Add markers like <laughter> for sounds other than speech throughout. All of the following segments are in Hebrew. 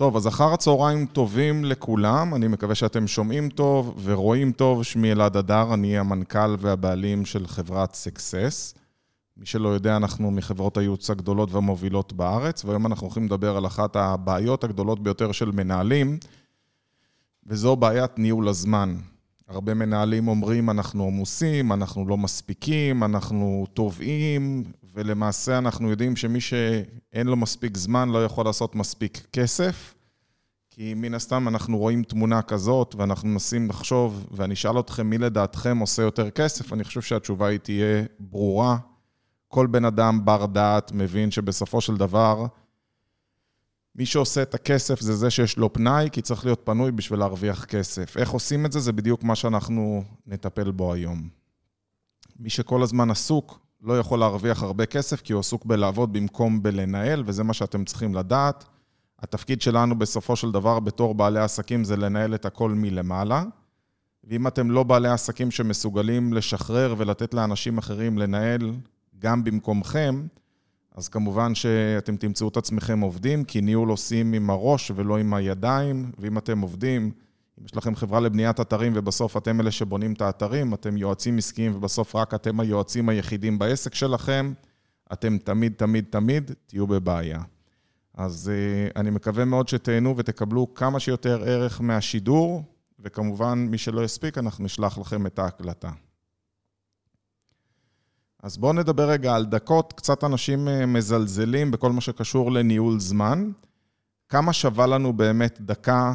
טוב, אז אחר הצהריים טובים לכולם, אני מקווה שאתם שומעים טוב ורואים טוב. שמי אלעד אדר, אני המנכ"ל והבעלים של חברת סקסס. מי שלא יודע, אנחנו מחברות הייעוץ הגדולות והמובילות בארץ, והיום אנחנו הולכים לדבר על אחת הבעיות הגדולות ביותר של מנהלים, וזו בעיית ניהול הזמן. הרבה מנהלים אומרים, אנחנו עמוסים, אנחנו לא מספיקים, אנחנו תובעים, ולמעשה אנחנו יודעים שמי שאין לו מספיק זמן לא יכול לעשות מספיק כסף, כי מן הסתם אנחנו רואים תמונה כזאת, ואנחנו מנסים לחשוב, ואני אשאל אתכם מי לדעתכם עושה יותר כסף, אני חושב שהתשובה היא תהיה ברורה. כל בן אדם בר דעת מבין שבסופו של דבר, מי שעושה את הכסף זה זה שיש לו פנאי, כי צריך להיות פנוי בשביל להרוויח כסף. איך עושים את זה? זה בדיוק מה שאנחנו נטפל בו היום. מי שכל הזמן עסוק, לא יכול להרוויח הרבה כסף, כי הוא עסוק בלעבוד במקום בלנהל, וזה מה שאתם צריכים לדעת. התפקיד שלנו בסופו של דבר בתור בעלי עסקים זה לנהל את הכל מלמעלה. ואם אתם לא בעלי עסקים שמסוגלים לשחרר ולתת לאנשים אחרים לנהל גם במקומכם, אז כמובן שאתם תמצאו את עצמכם עובדים, כי ניהול עושים עם הראש ולא עם הידיים, ואם אתם עובדים, אם יש לכם חברה לבניית אתרים ובסוף אתם אלה שבונים את האתרים, אתם יועצים עסקיים ובסוף רק אתם היועצים היחידים בעסק שלכם, אתם תמיד, תמיד, תמיד תהיו בבעיה. אז uh, אני מקווה מאוד שתהנו ותקבלו כמה שיותר ערך מהשידור, וכמובן, מי שלא יספיק, אנחנו נשלח לכם את ההקלטה. אז בואו נדבר רגע על דקות. קצת אנשים אה, מזלזלים בכל מה שקשור לניהול זמן. כמה שווה לנו באמת דקה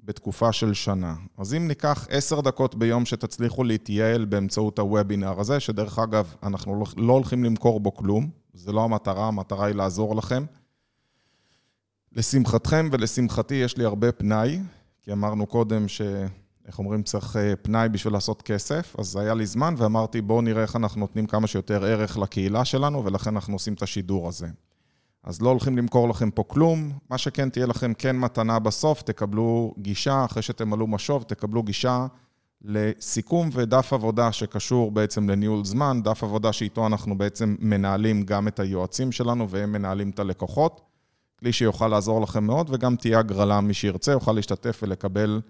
בתקופה של שנה? אז אם ניקח עשר דקות ביום שתצליחו להתייעל באמצעות הוובינר הזה, שדרך אגב, אנחנו לא, לא הולכים למכור בו כלום, זה לא המטרה, המטרה היא לעזור לכם. לשמחתכם ולשמחתי יש לי הרבה פנאי, כי אמרנו קודם ש... איך אומרים, צריך אה, פנאי בשביל לעשות כסף, אז היה לי זמן ואמרתי, בואו נראה איך אנחנו נותנים כמה שיותר ערך לקהילה שלנו, ולכן אנחנו עושים את השידור הזה. אז לא הולכים למכור לכם פה כלום, מה שכן תהיה לכם כן מתנה בסוף, תקבלו גישה, אחרי שתמלאו משוב, תקבלו גישה לסיכום ודף עבודה שקשור בעצם לניהול זמן, דף עבודה שאיתו אנחנו בעצם מנהלים גם את היועצים שלנו והם מנהלים את הלקוחות. כלי שיוכל לעזור לכם מאוד, וגם תהיה הגרלה, מי שירצה יוכל להשתתף ולקבל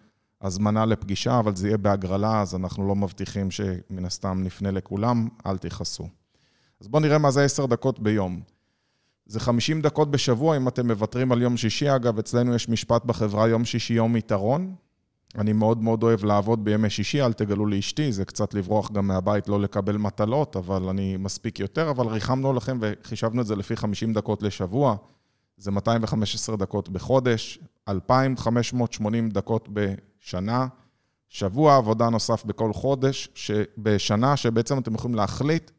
הזמנה לפגישה, אבל זה יהיה בהגרלה, אז אנחנו לא מבטיחים שמן הסתם נפנה לכולם, אל תכעסו. אז בואו נראה מה זה 10 דקות ביום. זה 50 דקות בשבוע אם אתם מוותרים על יום שישי. אגב, אצלנו יש משפט בחברה, יום שישי יום יתרון. אני מאוד מאוד אוהב לעבוד בימי שישי, אל תגלו לאשתי, זה קצת לברוח גם מהבית, לא לקבל מטלות, אבל אני מספיק יותר, אבל ריחמנו לכם וחישבנו את זה לפי 50 דקות לשבוע. זה 215 דקות בחודש, 2,580 דקות בשנה, שבוע עבודה נוסף בכל חודש, בשנה, שבעצם אתם יכולים להחליט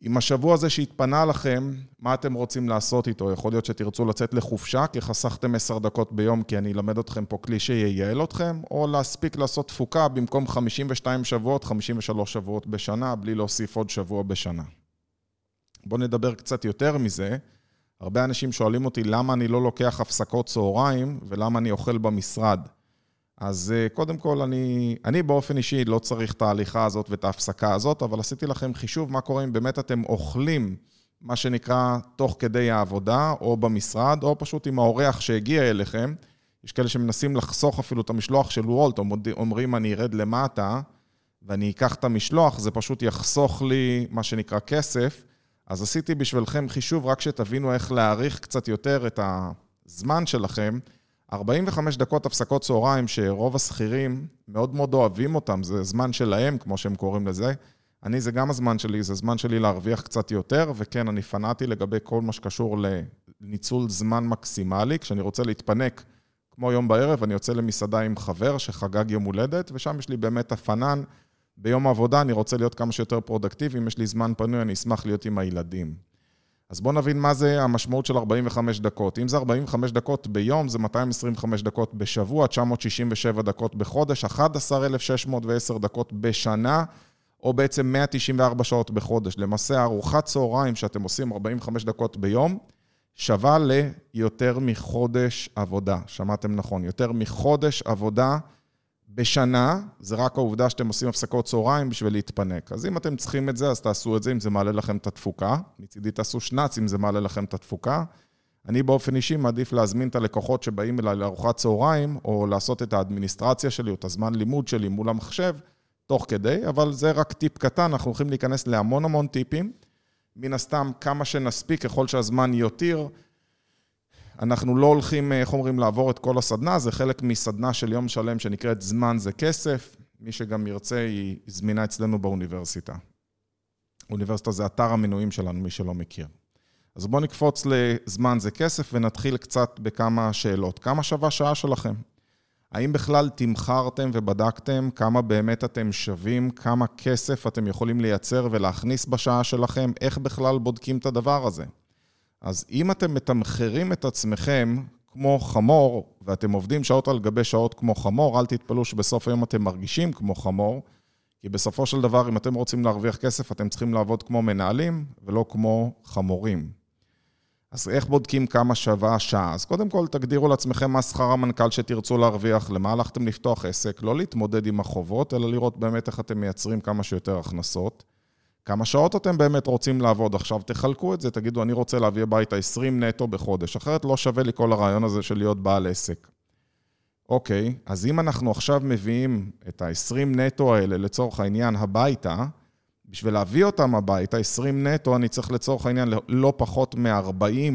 עם השבוע הזה שהתפנה לכם, מה אתם רוצים לעשות איתו? יכול להיות שתרצו לצאת לחופשה, כי חסכתם 10 דקות ביום, כי אני אלמד אתכם פה כלי שייעל אתכם, או להספיק לעשות תפוקה במקום 52 שבועות, 53 שבועות בשנה, בלי להוסיף עוד שבוע בשנה. בואו נדבר קצת יותר מזה. הרבה אנשים שואלים אותי למה אני לא לוקח הפסקות צהריים ולמה אני אוכל במשרד. אז אה, קודם כל, אני, אני באופן אישי לא צריך את ההליכה הזאת ואת ההפסקה הזאת, אבל עשיתי לכם חישוב מה קורה אם באמת אתם אוכלים, מה שנקרא, תוך כדי העבודה, או במשרד, או פשוט עם האורח שהגיע אליכם. יש כאלה שמנסים לחסוך אפילו את המשלוח של וולט, אומרים, אני ארד למטה ואני אקח את המשלוח, זה פשוט יחסוך לי, מה שנקרא, כסף. אז עשיתי בשבילכם חישוב, רק שתבינו איך להעריך קצת יותר את הזמן שלכם. 45 דקות הפסקות צהריים, שרוב השכירים מאוד מאוד אוהבים אותם, זה זמן שלהם, כמו שהם קוראים לזה. אני, זה גם הזמן שלי, זה זמן שלי להרוויח קצת יותר, וכן, אני פנאטי לגבי כל מה שקשור לניצול זמן מקסימלי. כשאני רוצה להתפנק, כמו יום בערב, אני יוצא למסעדה עם חבר שחגג יום הולדת, ושם יש לי באמת הפנן. ביום העבודה אני רוצה להיות כמה שיותר פרודקטיבי, אם יש לי זמן פנוי, אני אשמח להיות עם הילדים. אז בואו נבין מה זה המשמעות של 45 דקות. אם זה 45 דקות ביום, זה 225 דקות בשבוע, 967 דקות בחודש, 11,610 דקות בשנה, או בעצם 194 שעות בחודש. למעשה, ארוחת צהריים שאתם עושים 45 דקות ביום, שווה ליותר מחודש עבודה. שמעתם נכון, יותר מחודש עבודה בשנה, זה רק העובדה שאתם עושים הפסקות צהריים בשביל להתפנק. אז אם אתם צריכים את זה, אז תעשו את זה, אם זה מעלה לכם את התפוקה. מצידי תעשו שנץ אם זה מעלה לכם את התפוקה. אני באופן אישי מעדיף להזמין את הלקוחות שבאים אליי לארוחת צהריים, או לעשות את האדמיניסטרציה שלי, או את הזמן לימוד שלי מול המחשב, תוך כדי, אבל זה רק טיפ קטן, אנחנו הולכים להיכנס להמון המון טיפים. מן הסתם, כמה שנספיק, ככל שהזמן יותיר, אנחנו לא הולכים, איך אומרים, לעבור את כל הסדנה, זה חלק מסדנה של יום שלם שנקראת זמן זה כסף. מי שגם ירצה, היא זמינה אצלנו באוניברסיטה. אוניברסיטה זה אתר המנויים שלנו, מי שלא מכיר. אז בואו נקפוץ לזמן זה כסף ונתחיל קצת בכמה שאלות. כמה שווה שעה שלכם? האם בכלל תמחרתם ובדקתם כמה באמת אתם שווים, כמה כסף אתם יכולים לייצר ולהכניס בשעה שלכם, איך בכלל בודקים את הדבר הזה? אז אם אתם מתמחרים את עצמכם כמו חמור, ואתם עובדים שעות על גבי שעות כמו חמור, אל תתפלאו שבסוף היום אתם מרגישים כמו חמור, כי בסופו של דבר, אם אתם רוצים להרוויח כסף, אתם צריכים לעבוד כמו מנהלים ולא כמו חמורים. אז איך בודקים כמה שווה השעה? אז קודם כל, תגדירו לעצמכם מה שכר המנכ"ל שתרצו להרוויח, למה הלכתם לפתוח עסק, לא להתמודד עם החובות, אלא לראות באמת איך אתם מייצרים כמה שיותר הכנסות. כמה שעות אתם באמת רוצים לעבוד עכשיו, תחלקו את זה, תגידו, אני רוצה להביא הביתה 20 נטו בחודש, אחרת לא שווה לי כל הרעיון הזה של להיות בעל עסק. אוקיי, אז אם אנחנו עכשיו מביאים את ה-20 נטו האלה לצורך העניין הביתה, בשביל להביא אותם הביתה, 20 נטו, אני צריך לצורך העניין לא פחות מ-40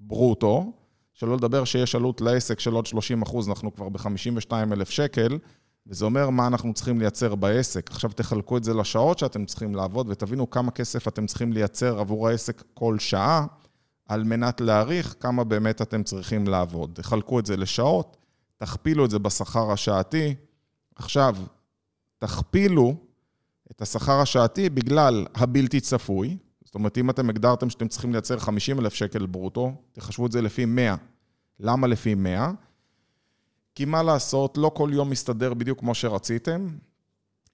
ברוטו, שלא לדבר שיש עלות לעסק של עוד 30 אחוז, אנחנו כבר ב-52 אלף שקל, וזה אומר מה אנחנו צריכים לייצר בעסק. עכשיו תחלקו את זה לשעות שאתם צריכים לעבוד, ותבינו כמה כסף אתם צריכים לייצר עבור העסק כל שעה, על מנת להעריך כמה באמת אתם צריכים לעבוד. תחלקו את זה לשעות, תכפילו את זה בשכר השעתי. עכשיו, תכפילו את השכר השעתי בגלל הבלתי צפוי. זאת אומרת, אם אתם הגדרתם שאתם צריכים לייצר 50 אלף שקל ברוטו, תחשבו את זה לפי 100. למה לפי 100? כי מה לעשות, לא כל יום מסתדר בדיוק כמו שרציתם.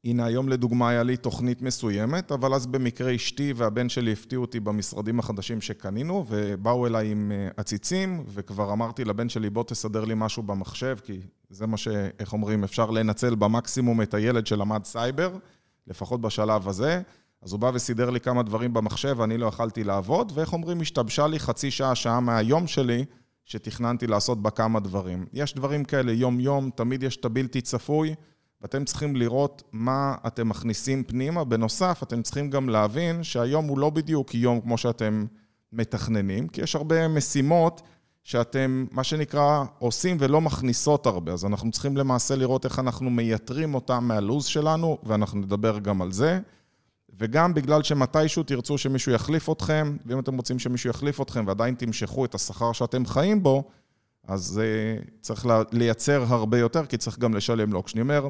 הנה, היום לדוגמה היה לי תוכנית מסוימת, אבל אז במקרה אשתי והבן שלי הפתיעו אותי במשרדים החדשים שקנינו, ובאו אליי עם אה, עציצים, וכבר אמרתי לבן שלי, בוא תסדר לי משהו במחשב, כי זה מה ש... איך אומרים, אפשר לנצל במקסימום את הילד שלמד סייבר, לפחות בשלב הזה. אז הוא בא וסידר לי כמה דברים במחשב, ואני לא יכלתי לעבוד, ואיך אומרים, השתבשה לי חצי שעה, שעה מהיום שלי, שתכננתי לעשות בה כמה דברים. יש דברים כאלה יום-יום, תמיד יש את הבלתי צפוי, ואתם צריכים לראות מה אתם מכניסים פנימה. בנוסף, אתם צריכים גם להבין שהיום הוא לא בדיוק יום כמו שאתם מתכננים, כי יש הרבה משימות שאתם, מה שנקרא, עושים ולא מכניסות הרבה. אז אנחנו צריכים למעשה לראות איך אנחנו מייתרים אותם מהלו"ז שלנו, ואנחנו נדבר גם על זה. וגם בגלל שמתישהו תרצו שמישהו יחליף אתכם, ואם אתם רוצים שמישהו יחליף אתכם ועדיין תמשכו את השכר שאתם חיים בו, אז uh, צריך לייצר הרבה יותר, כי צריך גם לשלם לו. כשאני אומר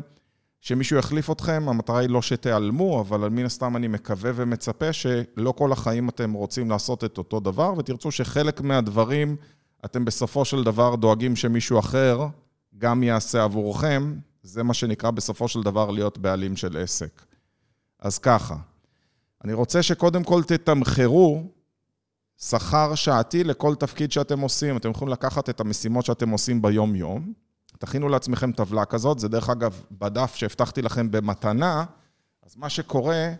שמישהו יחליף אתכם, המטרה היא לא שתיעלמו, אבל מן הסתם אני מקווה ומצפה שלא כל החיים אתם רוצים לעשות את אותו דבר, ותרצו שחלק מהדברים אתם בסופו של דבר דואגים שמישהו אחר גם יעשה עבורכם. זה מה שנקרא בסופו של דבר להיות בעלים של עסק. אז ככה, אני רוצה שקודם כל תתמחרו שכר שעתי לכל תפקיד שאתם עושים. אתם יכולים לקחת את המשימות שאתם עושים ביום-יום, תכינו לעצמכם טבלה כזאת, זה דרך אגב בדף שהבטחתי לכם במתנה, אז מה שקורה,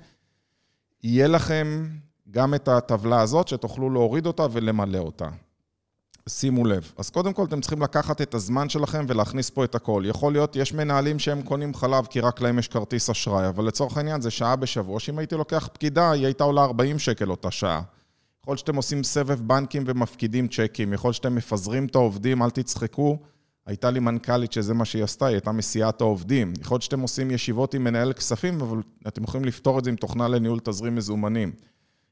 יהיה לכם גם את הטבלה הזאת שתוכלו להוריד אותה ולמלא אותה. שימו לב. אז קודם כל אתם צריכים לקחת את הזמן שלכם ולהכניס פה את הכל. יכול להיות, יש מנהלים שהם קונים חלב כי רק להם יש כרטיס אשראי, אבל לצורך העניין זה שעה בשבוע, שאם הייתי לוקח פקידה, היא הייתה עולה 40 שקל אותה שעה. יכול להיות שאתם עושים סבב בנקים ומפקידים צ'קים, יכול להיות שאתם מפזרים את העובדים, אל תצחקו. הייתה לי מנכ"לית שזה מה שהיא עשתה, היא הייתה מסיעת העובדים. יכול להיות שאתם עושים ישיבות עם מנהל כספים, אבל אתם יכולים לפתור את זה עם תוכנה לניהול תזרים מזומנים.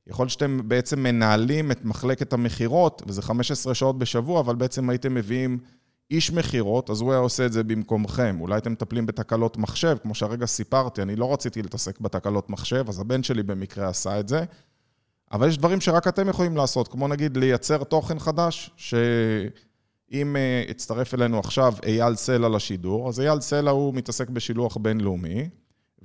יכול שאתם בעצם מנהלים את מחלקת המכירות, וזה 15 שעות בשבוע, אבל בעצם הייתם מביאים איש מכירות, אז הוא היה עושה את זה במקומכם. אולי אתם מטפלים בתקלות מחשב, כמו שהרגע סיפרתי, אני לא רציתי להתעסק בתקלות מחשב, אז הבן שלי במקרה עשה את זה. אבל יש דברים שרק אתם יכולים לעשות, כמו נגיד לייצר תוכן חדש, שאם uh, הצטרף אלינו עכשיו אייל סלע לשידור, אז אייל סלע הוא מתעסק בשילוח בינלאומי,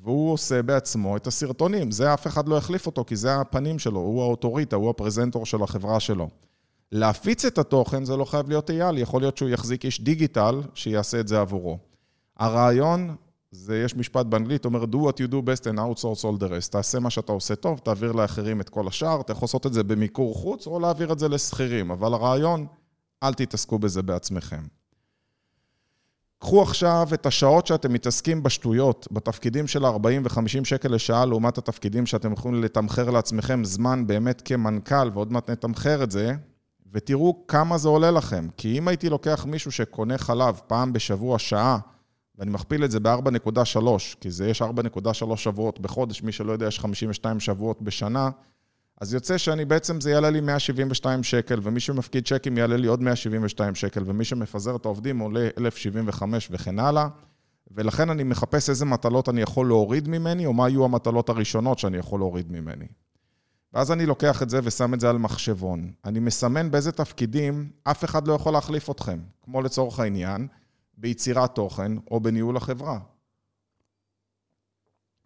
והוא עושה בעצמו את הסרטונים. זה אף אחד לא יחליף אותו, כי זה הפנים שלו, הוא האוטוריטה, הוא הפרזנטור של החברה שלו. להפיץ את התוכן זה לא חייב להיות אייל, יכול להיות שהוא יחזיק איש דיגיטל שיעשה את זה עבורו. הרעיון, זה, יש משפט באנגלית, אומר do what you do best and outsource all the rest. תעשה מה שאתה עושה טוב, תעביר לאחרים את כל השאר, אתה יכול לעשות את זה במיקור חוץ או להעביר את זה לשכירים, אבל הרעיון, אל תתעסקו בזה בעצמכם. קחו עכשיו את השעות שאתם מתעסקים בשטויות, בתפקידים של 40 ו-50 שקל לשעה, לעומת התפקידים שאתם יכולים לתמחר לעצמכם זמן באמת כמנכ"ל, ועוד מעט נתמחר את זה, ותראו כמה זה עולה לכם. כי אם הייתי לוקח מישהו שקונה חלב פעם בשבוע שעה, ואני מכפיל את זה ב-4.3, כי זה יש 4.3 שבועות בחודש, מי שלא יודע, יש 52 שבועות בשנה, אז יוצא שאני בעצם, זה יעלה לי 172 שקל, ומי שמפקיד צ'קים יעלה לי עוד 172 שקל, ומי שמפזר את העובדים עולה 1,075 וכן הלאה. ולכן אני מחפש איזה מטלות אני יכול להוריד ממני, או מה יהיו המטלות הראשונות שאני יכול להוריד ממני. ואז אני לוקח את זה ושם את זה על מחשבון. אני מסמן באיזה תפקידים אף אחד לא יכול להחליף אתכם, כמו לצורך העניין, ביצירת תוכן או בניהול החברה.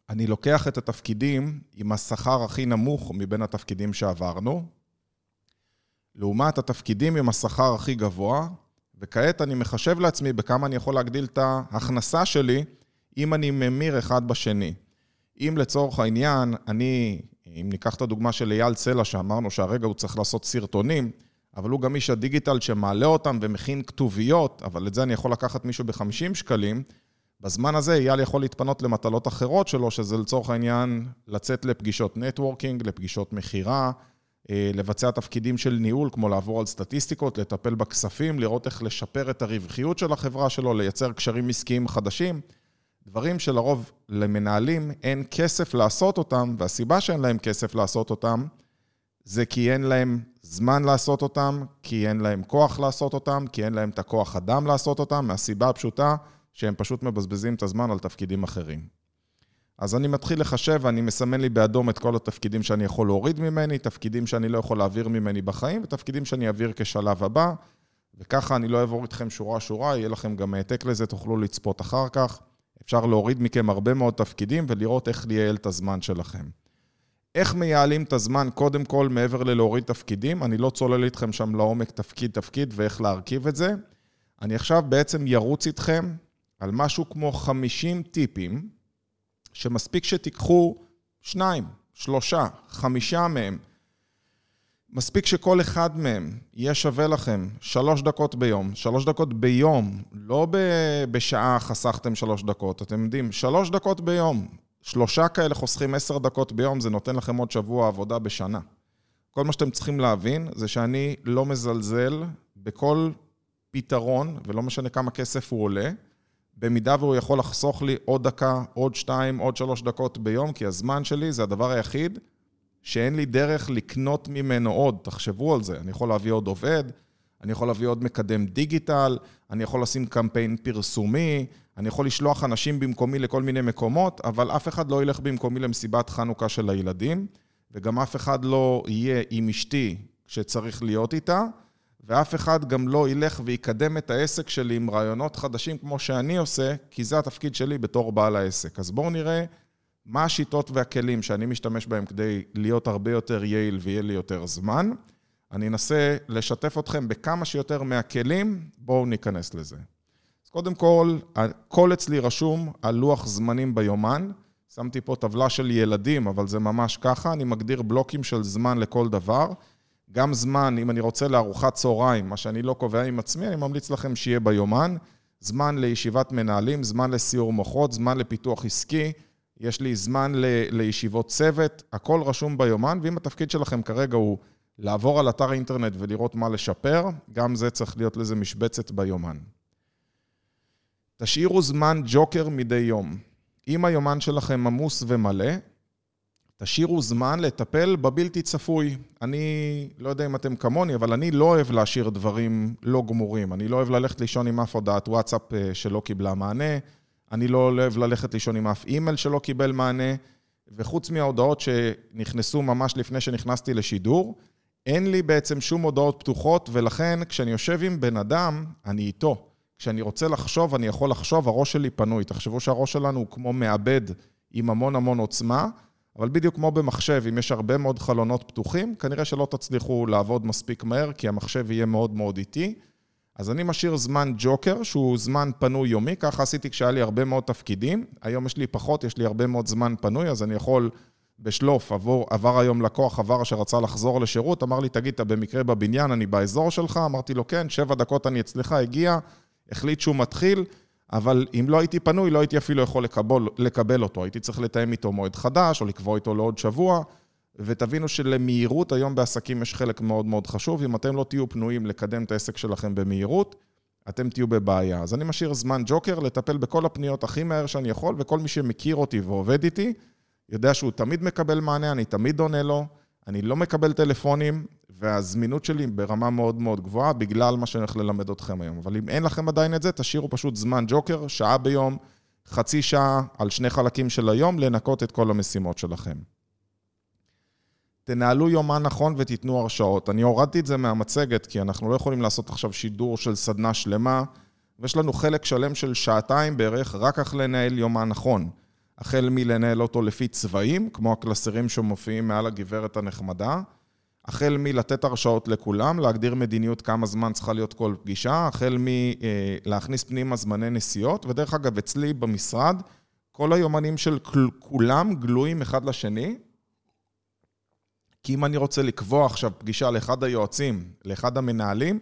אני לוקח את התפקידים עם השכר הכי נמוך מבין התפקידים שעברנו, לעומת התפקידים עם השכר הכי גבוה, וכעת אני מחשב לעצמי בכמה אני יכול להגדיל את ההכנסה שלי אם אני ממיר אחד בשני. אם לצורך העניין, אני, אם ניקח את הדוגמה של אייל צלע, שאמרנו שהרגע הוא צריך לעשות סרטונים, אבל הוא גם איש הדיגיטל שמעלה אותם ומכין כתוביות, אבל את זה אני יכול לקחת מישהו ב-50 שקלים, בזמן הזה אייל יכול להתפנות למטלות אחרות שלו, שזה לצורך העניין לצאת לפגישות נטוורקינג, לפגישות מכירה, אה, לבצע תפקידים של ניהול, כמו לעבור על סטטיסטיקות, לטפל בכספים, לראות איך לשפר את הרווחיות של החברה שלו, לייצר קשרים עסקיים חדשים. דברים שלרוב למנהלים אין כסף לעשות אותם, והסיבה שאין להם כסף לעשות אותם, זה כי אין להם זמן לעשות אותם, כי אין להם כוח לעשות אותם, כי אין להם את הכוח אדם לעשות אותם, מהסיבה הפשוטה שהם פשוט מבזבזים את הזמן על תפקידים אחרים. אז אני מתחיל לחשב ואני מסמן לי באדום את כל התפקידים שאני יכול להוריד ממני, תפקידים שאני לא יכול להעביר ממני בחיים, ותפקידים שאני אעביר כשלב הבא, וככה אני לא אעבור איתכם שורה-שורה, יהיה לכם גם העתק לזה, תוכלו לצפות אחר כך. אפשר להוריד מכם הרבה מאוד תפקידים ולראות איך לייעל את הזמן שלכם. איך מייעלים את הזמן, קודם כל, מעבר ללהוריד תפקידים, אני לא צולל איתכם שם לעומק תפקיד-תפקיד ואיך להרכיב את זה. אני עכשיו בעצם ירוץ איתכם על משהו כמו 50 טיפים, שמספיק שתיקחו שניים, שלושה, חמישה מהם. מספיק שכל אחד מהם יהיה שווה לכם שלוש דקות ביום. שלוש דקות ביום, לא בשעה חסכתם שלוש דקות, אתם יודעים, שלוש דקות ביום. שלושה כאלה חוסכים עשר דקות ביום, זה נותן לכם עוד שבוע עבודה בשנה. כל מה שאתם צריכים להבין זה שאני לא מזלזל בכל פתרון, ולא משנה כמה כסף הוא עולה, במידה והוא יכול לחסוך לי עוד דקה, עוד שתיים, עוד שלוש דקות ביום, כי הזמן שלי זה הדבר היחיד שאין לי דרך לקנות ממנו עוד. תחשבו על זה, אני יכול להביא עוד עובד, אני יכול להביא עוד מקדם דיגיטל, אני יכול לשים קמפיין פרסומי, אני יכול לשלוח אנשים במקומי לכל מיני מקומות, אבל אף אחד לא ילך במקומי למסיבת חנוכה של הילדים, וגם אף אחד לא יהיה עם אשתי שצריך להיות איתה. ואף אחד גם לא ילך ויקדם את העסק שלי עם רעיונות חדשים כמו שאני עושה, כי זה התפקיד שלי בתור בעל העסק. אז בואו נראה מה השיטות והכלים שאני משתמש בהם כדי להיות הרבה יותר יעיל ויהיה לי יותר זמן. אני אנסה לשתף אתכם בכמה שיותר מהכלים, בואו ניכנס לזה. אז קודם כל, הכל אצלי רשום על לוח זמנים ביומן. שמתי פה טבלה של ילדים, אבל זה ממש ככה, אני מגדיר בלוקים של זמן לכל דבר. גם זמן, אם אני רוצה לארוחת צהריים, מה שאני לא קובע עם עצמי, אני ממליץ לכם שיהיה ביומן. זמן לישיבת מנהלים, זמן לסיור מוחות, זמן לפיתוח עסקי, יש לי זמן ל- לישיבות צוות, הכל רשום ביומן, ואם התפקיד שלכם כרגע הוא לעבור על אתר האינטרנט ולראות מה לשפר, גם זה צריך להיות לזה משבצת ביומן. תשאירו זמן ג'וקר מדי יום. אם היומן שלכם עמוס ומלא, תשאירו זמן לטפל בבלתי צפוי. אני לא יודע אם אתם כמוני, אבל אני לא אוהב להשאיר דברים לא גמורים. אני לא אוהב ללכת לישון עם אף הודעת וואטסאפ אה, שלא קיבלה מענה, אני לא אוהב ללכת לישון עם אף אימייל שלא קיבל מענה, וחוץ מההודעות שנכנסו ממש לפני שנכנסתי לשידור, אין לי בעצם שום הודעות פתוחות, ולכן כשאני יושב עם בן אדם, אני איתו. כשאני רוצה לחשוב, אני יכול לחשוב, הראש שלי פנוי. תחשבו שהראש שלנו הוא כמו מעבד עם המון המון עוצמה. אבל בדיוק כמו במחשב, אם יש הרבה מאוד חלונות פתוחים, כנראה שלא תצליחו לעבוד מספיק מהר, כי המחשב יהיה מאוד מאוד איטי. אז אני משאיר זמן ג'וקר, שהוא זמן פנוי יומי, ככה עשיתי כשהיה לי הרבה מאוד תפקידים. היום יש לי פחות, יש לי הרבה מאוד זמן פנוי, אז אני יכול בשלוף, עבור, עבר היום לקוח, עבר שרצה לחזור לשירות, אמר לי, תגיד, אתה במקרה בבניין, אני באזור שלך? אמרתי לו, כן, שבע דקות אני אצלך, הגיע, החליט שהוא מתחיל, אבל אם לא הייתי פנוי, לא הייתי אפילו יכול לקבל, לקבל אותו. הייתי צריך לתאם איתו מועד חדש, או לקבוע איתו לעוד שבוע, ותבינו שלמהירות היום בעסקים יש חלק מאוד מאוד חשוב. אם אתם לא תהיו פנויים לקדם את העסק שלכם במהירות, אתם תהיו בבעיה. אז אני משאיר זמן ג'וקר לטפל בכל הפניות הכי מהר שאני יכול, וכל מי שמכיר אותי ועובד איתי, יודע שהוא תמיד מקבל מענה, אני תמיד עונה לו, אני לא מקבל טלפונים, והזמינות שלי ברמה מאוד מאוד גבוהה, בגלל מה שאני הולך ללמד אתכם היום. אבל אם אין לכם עדיין את זה, תשאירו פשוט זמן ג'וקר, שעה ביום, חצי שעה על שני חלקים של היום, לנקות את כל המשימות שלכם. תנהלו יומן נכון ותיתנו הרשאות. אני הורדתי את זה מהמצגת, כי אנחנו לא יכולים לעשות עכשיו שידור של סדנה שלמה, ויש לנו חלק שלם של שעתיים בערך, רק איך לנהל יומן נכון. החל מלנהל אותו לפי צבעים, כמו הקלסרים שמופיעים מעל הגברת הנחמדה, החל מלתת הרשאות לכולם, להגדיר מדיניות כמה זמן צריכה להיות כל פגישה, החל מלהכניס פנימה זמני נסיעות, ודרך אגב, אצלי במשרד, כל היומנים של כולם גלויים אחד לשני, כי אם אני רוצה לקבוע עכשיו פגישה לאחד היועצים, לאחד המנהלים,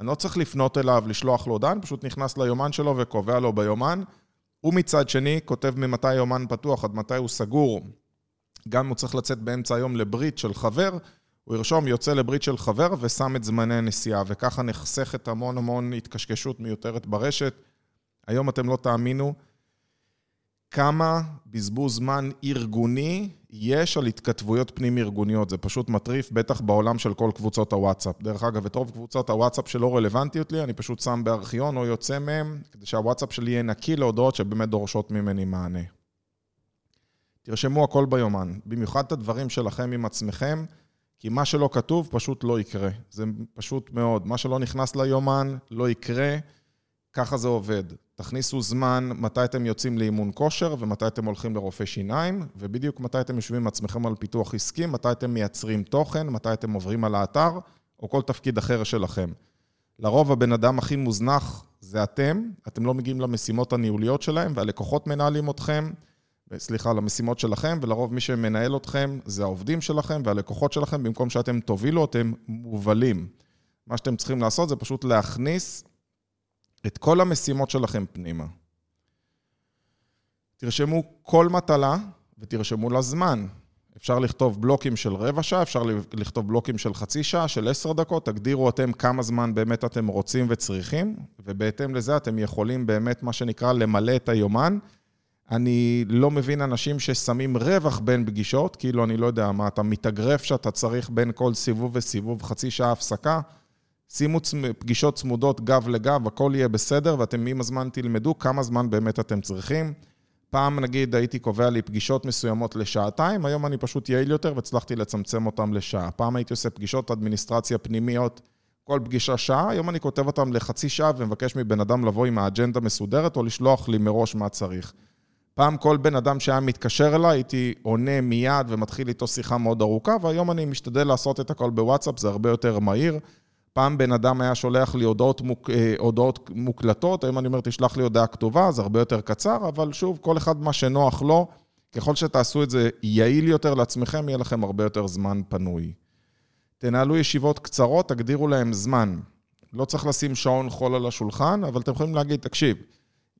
אני לא צריך לפנות אליו, לשלוח לו הודעה, אני פשוט נכנס ליומן שלו וקובע לו ביומן. הוא מצד שני כותב ממתי היומן פתוח עד מתי הוא סגור. גם הוא צריך לצאת באמצע היום לברית של חבר, הוא ירשום יוצא לברית של חבר ושם את זמני הנסיעה, וככה נחסכת המון המון התקשקשות מיותרת ברשת. היום אתם לא תאמינו כמה בזבוז זמן ארגוני יש על התכתבויות פנים-ארגוניות. זה פשוט מטריף, בטח בעולם של כל קבוצות הוואטסאפ. דרך אגב, את רוב קבוצות הוואטסאפ שלא רלוונטיות לי, אני פשוט שם בארכיון או יוצא מהם, כדי שהוואטסאפ שלי יהיה נקי להודעות שבאמת דורשות ממני מענה. תרשמו הכל ביומן, במיוחד את הדברים שלכם עם עצמכם, כי מה שלא כתוב פשוט לא יקרה. זה פשוט מאוד. מה שלא נכנס ליומן לא יקרה, ככה זה עובד. תכניסו זמן מתי אתם יוצאים לאימון כושר ומתי אתם הולכים לרופא שיניים, ובדיוק מתי אתם יושבים עם עצמכם על פיתוח עסקי, מתי אתם מייצרים תוכן, מתי אתם עוברים על האתר, או כל תפקיד אחר שלכם. לרוב הבן אדם הכי מוזנח זה אתם, אתם לא מגיעים למשימות הניהוליות שלהם, והלקוחות מנהלים אתכם, סליחה, למשימות שלכם, ולרוב מי שמנהל אתכם זה העובדים שלכם והלקוחות שלכם, במקום שאתם תובילו, אתם מובלים. מה שאתם צריכים לעשות זה פשוט להכניס את כל המשימות שלכם פנימה. תרשמו כל מטלה ותרשמו לה זמן. אפשר לכתוב בלוקים של רבע שעה, אפשר לכתוב בלוקים של חצי שעה, של עשר דקות, תגדירו אתם כמה זמן באמת אתם רוצים וצריכים, ובהתאם לזה אתם יכולים באמת, מה שנקרא, למלא את היומן. אני לא מבין אנשים ששמים רווח בין פגישות, כאילו, אני לא יודע מה, אתה מתאגרף שאתה צריך בין כל סיבוב וסיבוב חצי שעה הפסקה. שימו פגישות צמודות גב לגב, הכל יהיה בסדר, ואתם עם הזמן תלמדו כמה זמן באמת אתם צריכים. פעם, נגיד, הייתי קובע לי פגישות מסוימות לשעתיים, היום אני פשוט יעיל יותר והצלחתי לצמצם אותם לשעה. פעם הייתי עושה פגישות אדמיניסטרציה פנימיות, כל פגישה שעה, היום אני כותב אותם לחצי שעה ומבקש מבן אדם לבוא עם האג'נדה מסודרת או לשלוח לי מראש מה צריך. פעם כל בן אדם שהיה מתקשר אליי, הייתי עונה מיד ומתחיל איתו שיחה מאוד ארוכה, והיום אני משתדל לעשות את הכל בוואטסאפ, זה הרבה יותר מהיר. פעם בן אדם היה שולח לי הודעות, מוק, אה, הודעות מוקלטות, היום אני אומר, תשלח לי הודעה כתובה, זה הרבה יותר קצר, אבל שוב, כל אחד מה שנוח לו, ככל שתעשו את זה יעיל יותר לעצמכם, יהיה לכם הרבה יותר זמן פנוי. תנהלו ישיבות קצרות, תגדירו להם זמן. לא צריך לשים שעון חול על השולחן, אבל אתם יכולים להגיד, תקשיב,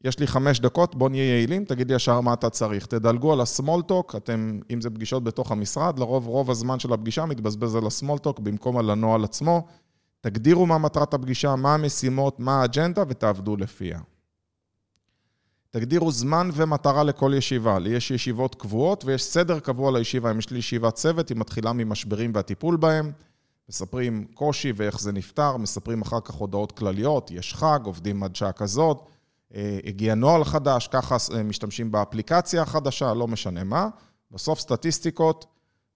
יש לי חמש דקות, בוא נהיה יעילים, תגיד לי ישר מה אתה צריך. תדלגו על הסמולטוק, אתם, אם זה פגישות בתוך המשרד, לרוב רוב הזמן של הפגישה מתבזבז על הסמולטוק במקום על הנוהל עצמו. תגדירו מה מטרת הפגישה, מה המשימות, מה האג'נדה ותעבדו לפיה. תגדירו זמן ומטרה לכל ישיבה. לי יש ישיבות קבועות ויש סדר קבוע לישיבה. אם יש לי ישיבת צוות, היא מתחילה ממשברים והטיפול בהם. מספרים קושי ואיך זה נפתר, מספרים אחר כך הודעות כלליות, יש חג, עובדים עד שעה כזאת, הגיע נוהל חדש, ככה אה, משתמשים באפליקציה החדשה, לא משנה מה. בסוף סטטיסטיקות,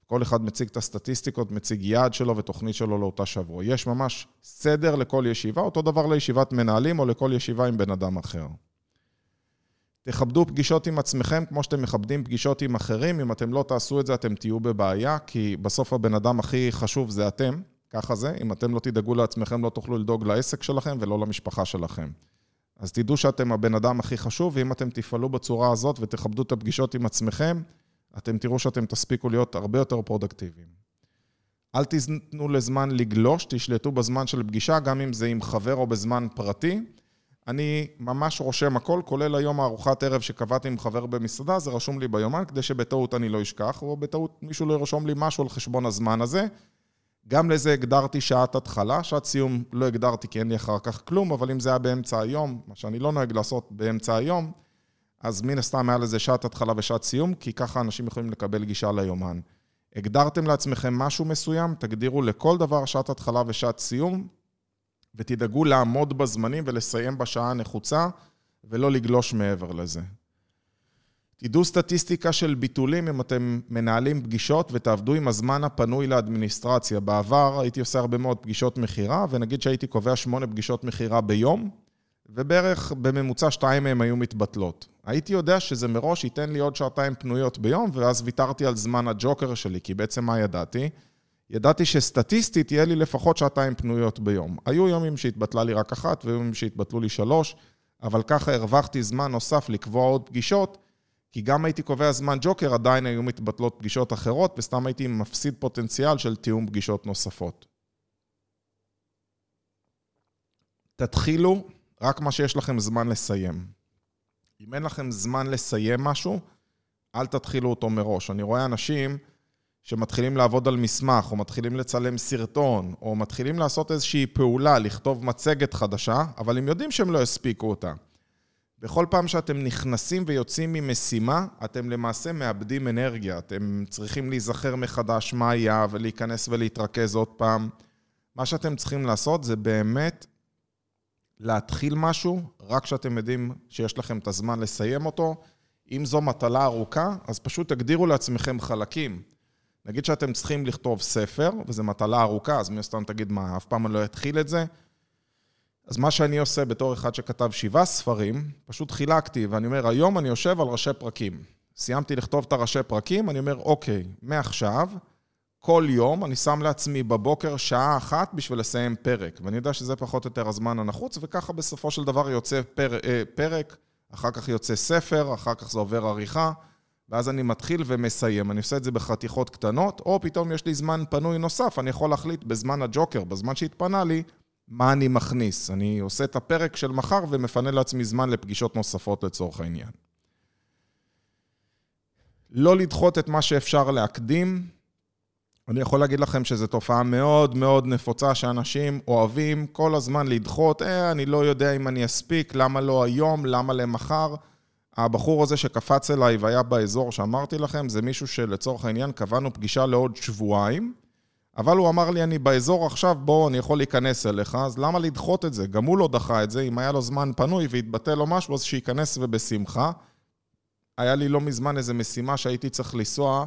כל אחד מציג את הסטטיסטיקות, מציג יעד שלו ותוכנית שלו לאותה שבוע. יש ממש סדר לכל ישיבה, אותו דבר לישיבת מנהלים או לכל ישיבה עם בן אדם אחר. תכבדו פגישות עם עצמכם כמו שאתם מכבדים פגישות עם אחרים. אם אתם לא תעשו את זה, אתם תהיו בבעיה, כי בסוף הבן אדם הכי חשוב זה אתם, ככה זה. אם אתם לא תדאגו לעצמכם, לא תוכלו לדאוג לעסק שלכם ולא למשפחה שלכם. אז תדעו שאתם הבן אדם הכי חשוב, ואם אתם תפעלו בצורה הזאת ותכבדו את הפגישות עם עצמכם, אתם תראו שאתם תספיקו להיות הרבה יותר פרודקטיביים. אל תיתנו לזמן לגלוש, תשלטו בזמן של פגישה, גם אם זה עם חבר או בזמן פרטי. אני ממש רושם הכל, כולל היום הארוחת ערב שקבעתי עם חבר במסעדה, זה רשום לי ביומן, כדי שבטעות אני לא אשכח, או בטעות מישהו לא ירשום לי משהו על חשבון הזמן הזה. גם לזה הגדרתי שעת התחלה, שעת סיום לא הגדרתי כי אין לי אחר כך כלום, אבל אם זה היה באמצע היום, מה שאני לא נוהג לעשות באמצע היום, אז מן הסתם היה לזה שעת התחלה ושעת סיום, כי ככה אנשים יכולים לקבל גישה ליומן. הגדרתם לעצמכם משהו מסוים, תגדירו לכל דבר שעת התחלה ושעת סיום, ותדאגו לעמוד בזמנים ולסיים בשעה הנחוצה, ולא לגלוש מעבר לזה. תדעו סטטיסטיקה של ביטולים אם אתם מנהלים פגישות ותעבדו עם הזמן הפנוי לאדמיניסטרציה. בעבר הייתי עושה הרבה מאוד פגישות מכירה, ונגיד שהייתי קובע שמונה פגישות מכירה ביום, ובערך בממוצע שתיים מהם היו מתבטלות. הייתי יודע שזה מראש ייתן לי עוד שעתיים פנויות ביום, ואז ויתרתי על זמן הג'וקר שלי, כי בעצם מה ידעתי? ידעתי שסטטיסטית יהיה לי לפחות שעתיים פנויות ביום. היו יומים שהתבטלה לי רק אחת, והיו יומים שהתבטלו לי שלוש, אבל ככה הרווחתי זמן נוסף לקבוע עוד פגישות, כי גם הייתי קובע זמן ג'וקר, עדיין היו מתבטלות פגישות אחרות, וסתם הייתי מפסיד פוטנציאל של תיאום פגישות נוספות. תתחילו רק מה שיש לכם זמן לסיים. אם אין לכם זמן לסיים משהו, אל תתחילו אותו מראש. אני רואה אנשים שמתחילים לעבוד על מסמך, או מתחילים לצלם סרטון, או מתחילים לעשות איזושהי פעולה, לכתוב מצגת חדשה, אבל הם יודעים שהם לא יספיקו אותה. בכל פעם שאתם נכנסים ויוצאים ממשימה, אתם למעשה מאבדים אנרגיה. אתם צריכים להיזכר מחדש מה היה, ולהיכנס ולהתרכז עוד פעם. מה שאתם צריכים לעשות זה באמת להתחיל משהו, רק כשאתם יודעים שיש לכם את הזמן לסיים אותו. אם זו מטלה ארוכה, אז פשוט תגדירו לעצמכם חלקים. נגיד שאתם צריכים לכתוב ספר, וזו מטלה ארוכה, אז מן הסתם תגיד, מה, אף פעם אני לא אתחיל את זה? אז מה שאני עושה בתור אחד שכתב שבעה ספרים, פשוט חילקתי, ואני אומר, היום אני יושב על ראשי פרקים. סיימתי לכתוב את הראשי פרקים, אני אומר, אוקיי, מעכשיו, כל יום אני שם לעצמי בבוקר שעה אחת בשביל לסיים פרק, ואני יודע שזה פחות או יותר הזמן הנחוץ, וככה בסופו של דבר יוצא פר, אה, פרק, אחר כך יוצא ספר, אחר כך זה עובר עריכה, ואז אני מתחיל ומסיים. אני עושה את זה בחתיכות קטנות, או פתאום יש לי זמן פנוי נוסף, אני יכול להחליט בזמן הג'וקר, בזמן שהתפנה לי, מה אני מכניס. אני עושה את הפרק של מחר ומפנה לעצמי זמן לפגישות נוספות לצורך העניין. לא לדחות את מה שאפשר להקדים, אני יכול להגיד לכם שזו תופעה מאוד מאוד נפוצה שאנשים אוהבים כל הזמן לדחות, אה, אני לא יודע אם אני אספיק, למה לא היום, למה למחר. הבחור הזה שקפץ אליי והיה באזור שאמרתי לכם, זה מישהו שלצורך העניין קבענו פגישה לעוד שבועיים, אבל הוא אמר לי, אני באזור עכשיו, בוא, אני יכול להיכנס אליך, אז למה לדחות את זה? גם הוא לא דחה את זה, אם היה לו זמן פנוי והתבטל לו משהו, אז שייכנס ובשמחה. היה לי לא מזמן איזו משימה שהייתי צריך לנסוע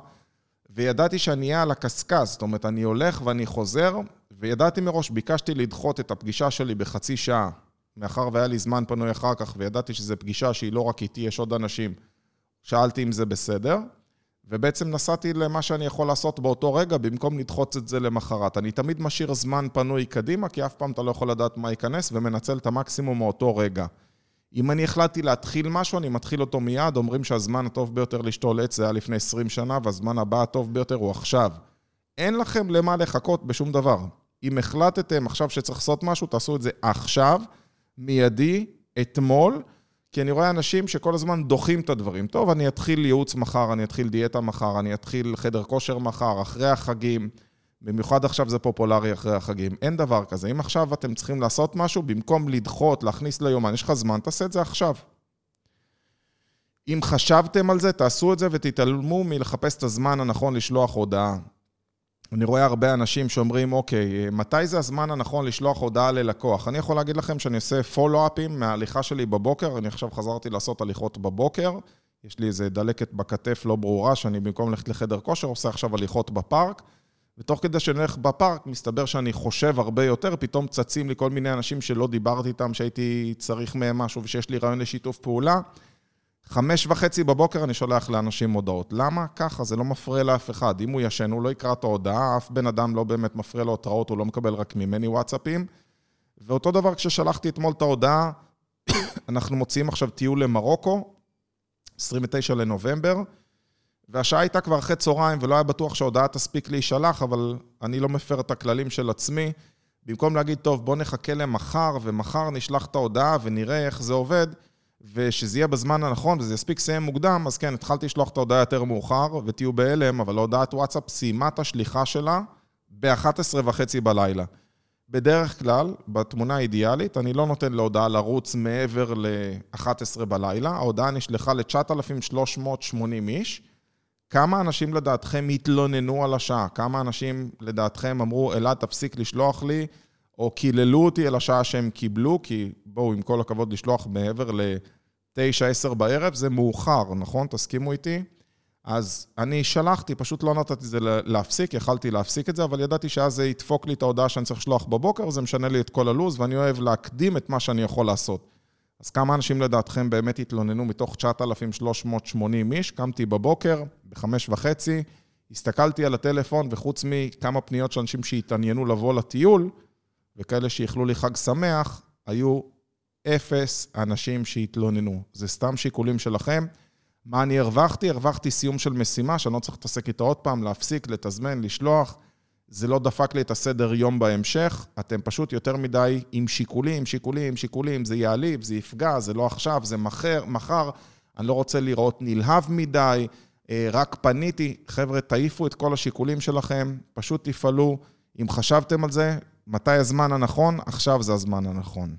וידעתי שאני אהיה על הקשקש, זאת אומרת, אני הולך ואני חוזר, וידעתי מראש, ביקשתי לדחות את הפגישה שלי בחצי שעה, מאחר והיה לי זמן פנוי אחר כך, וידעתי שזו פגישה שהיא לא רק איתי, יש עוד אנשים. שאלתי אם זה בסדר, ובעצם נסעתי למה שאני יכול לעשות באותו רגע, במקום לדחות את זה למחרת. אני תמיד משאיר זמן פנוי קדימה, כי אף פעם אתה לא יכול לדעת מה ייכנס, ומנצל את המקסימום מאותו רגע. אם אני החלטתי להתחיל משהו, אני מתחיל אותו מיד. אומרים שהזמן הטוב ביותר לשתול עץ זה היה לפני 20 שנה, והזמן הבא הטוב ביותר הוא עכשיו. אין לכם למה לחכות בשום דבר. אם החלטתם עכשיו שצריך לעשות משהו, תעשו את זה עכשיו, מיידי, אתמול, כי אני רואה אנשים שכל הזמן דוחים את הדברים. טוב, אני אתחיל ייעוץ מחר, אני אתחיל דיאטה מחר, אני אתחיל חדר כושר מחר, אחרי החגים. במיוחד עכשיו זה פופולרי אחרי החגים. אין דבר כזה. אם עכשיו אתם צריכים לעשות משהו, במקום לדחות, להכניס ליומן, יש לך זמן, תעשה את זה עכשיו. אם חשבתם על זה, תעשו את זה ותתעלמו מלחפש את הזמן הנכון לשלוח הודעה. אני רואה הרבה אנשים שאומרים, אוקיי, מתי זה הזמן הנכון לשלוח הודעה ללקוח? אני יכול להגיד לכם שאני עושה פולו-אפים מההליכה שלי בבוקר, אני עכשיו חזרתי לעשות הליכות בבוקר, יש לי איזה דלקת בכתף לא ברורה, שאני במקום ללכת לחדר כושר, עושה עכשיו הליכות בפארק. ותוך כדי שאני הולך בפארק, מסתבר שאני חושב הרבה יותר, פתאום צצים לי כל מיני אנשים שלא דיברתי איתם, שהייתי צריך מהם משהו ושיש לי רעיון לשיתוף פעולה. חמש וחצי בבוקר אני שולח לאנשים הודעות. למה? ככה, זה לא מפריע לאף אחד. אם הוא ישן, הוא לא יקרא את ההודעה, אף בן אדם לא באמת מפריע לו התראות, הוא לא מקבל רק ממני וואטסאפים. ואותו דבר כששלחתי אתמול את ההודעה, <coughs> אנחנו מוציאים עכשיו טיול למרוקו, 29 לנובמבר, והשעה הייתה כבר אחרי צהריים, ולא היה בטוח שההודעה תספיק להישלח, אבל אני לא מפר את הכללים של עצמי. במקום להגיד, טוב, בוא נחכה למחר, ומחר נשלח את ההודעה ונראה איך זה עובד, ושזה יהיה בזמן הנכון וזה יספיק לסיים מוקדם, אז כן, התחלתי לשלוח את ההודעה יותר מאוחר, ותהיו בהלם, אבל הודעת וואטסאפ סיימה את השליחה שלה ב-11 וחצי בלילה. בדרך כלל, בתמונה האידיאלית, אני לא נותן להודעה לרוץ מעבר ל-11 בלילה, ההודעה נשלחה ל-9,380 איש. כמה אנשים לדעתכם התלוננו על השעה? כמה אנשים לדעתכם אמרו, אלעד, תפסיק לשלוח לי, או קיללו אותי על השעה שהם קיבלו, כי בואו, עם כל הכבוד, לשלוח מעבר ל-9-10 בערב, זה מאוחר, נכון? תסכימו איתי? אז אני שלחתי, פשוט לא נתתי את זה להפסיק, יכלתי להפסיק את זה, אבל ידעתי שאז זה ידפוק לי את ההודעה שאני צריך לשלוח בבוקר, זה משנה לי את כל הלו"ז, ואני אוהב להקדים את מה שאני יכול לעשות. אז כמה אנשים לדעתכם באמת התלוננו מתוך 9,380 איש? קמתי בבוקר, בחמש וחצי, הסתכלתי על הטלפון, וחוץ מכמה פניות של אנשים שהתעניינו לבוא לטיול, וכאלה שאיחלו לי חג שמח, היו אפס אנשים שהתלוננו. זה סתם שיקולים שלכם. מה אני הרווחתי? הרווחתי סיום של משימה, שאני לא צריך להתעסק איתה עוד פעם, להפסיק, לתזמן, לשלוח. זה לא דפק לי את הסדר יום בהמשך, אתם פשוט יותר מדי עם שיקולים, שיקולים, שיקולים, זה יעליב, זה יפגע, זה לא עכשיו, זה מחר, מחר, אני לא רוצה לראות נלהב מדי, אה, רק פניתי. חבר'ה, תעיפו את כל השיקולים שלכם, פשוט תפעלו. אם חשבתם על זה, מתי הזמן הנכון? עכשיו זה הזמן הנכון.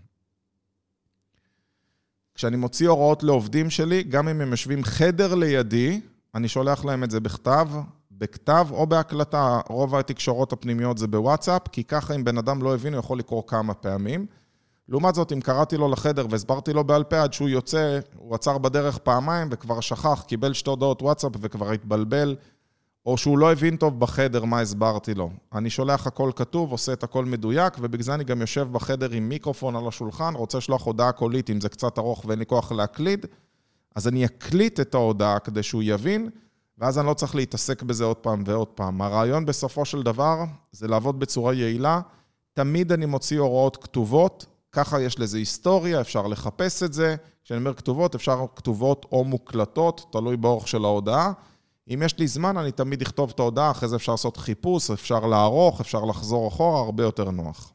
כשאני מוציא הוראות לעובדים שלי, גם אם הם יושבים חדר לידי, אני שולח להם את זה בכתב, בכתב או בהקלטה. רוב התקשורות הפנימיות זה בוואטסאפ, כי ככה אם בן אדם לא הבין, הוא יכול לקרוא כמה פעמים. לעומת זאת, אם קראתי לו לחדר והסברתי לו בעל פה עד שהוא יוצא, הוא עצר בדרך פעמיים וכבר שכח, קיבל שתי הודעות וואטסאפ וכבר התבלבל, או שהוא לא הבין טוב בחדר מה הסברתי לו. אני שולח הכל כתוב, עושה את הכל מדויק, ובגלל זה אני גם יושב בחדר עם מיקרופון על השולחן, רוצה לשלוח הודעה קולית אם זה קצת ארוך ואין לי כוח להקליד, אז אני אקליט את ההודעה כדי שהוא יבין, ואז אני לא צריך להתעסק בזה עוד פעם ועוד פעם. הרעיון בסופו של דבר זה לעבוד בצורה יעילה. תמיד אני מוציא הוראות כתובות, ככה יש לזה היסטוריה, אפשר לחפש את זה. כשאני אומר כתובות, אפשר כתובות או מוקלטות, תלוי באורך של ההודעה. אם יש לי זמן, אני תמיד אכתוב את ההודעה, אחרי זה אפשר לעשות חיפוש, אפשר לערוך, אפשר לחזור אחורה, הרבה יותר נוח.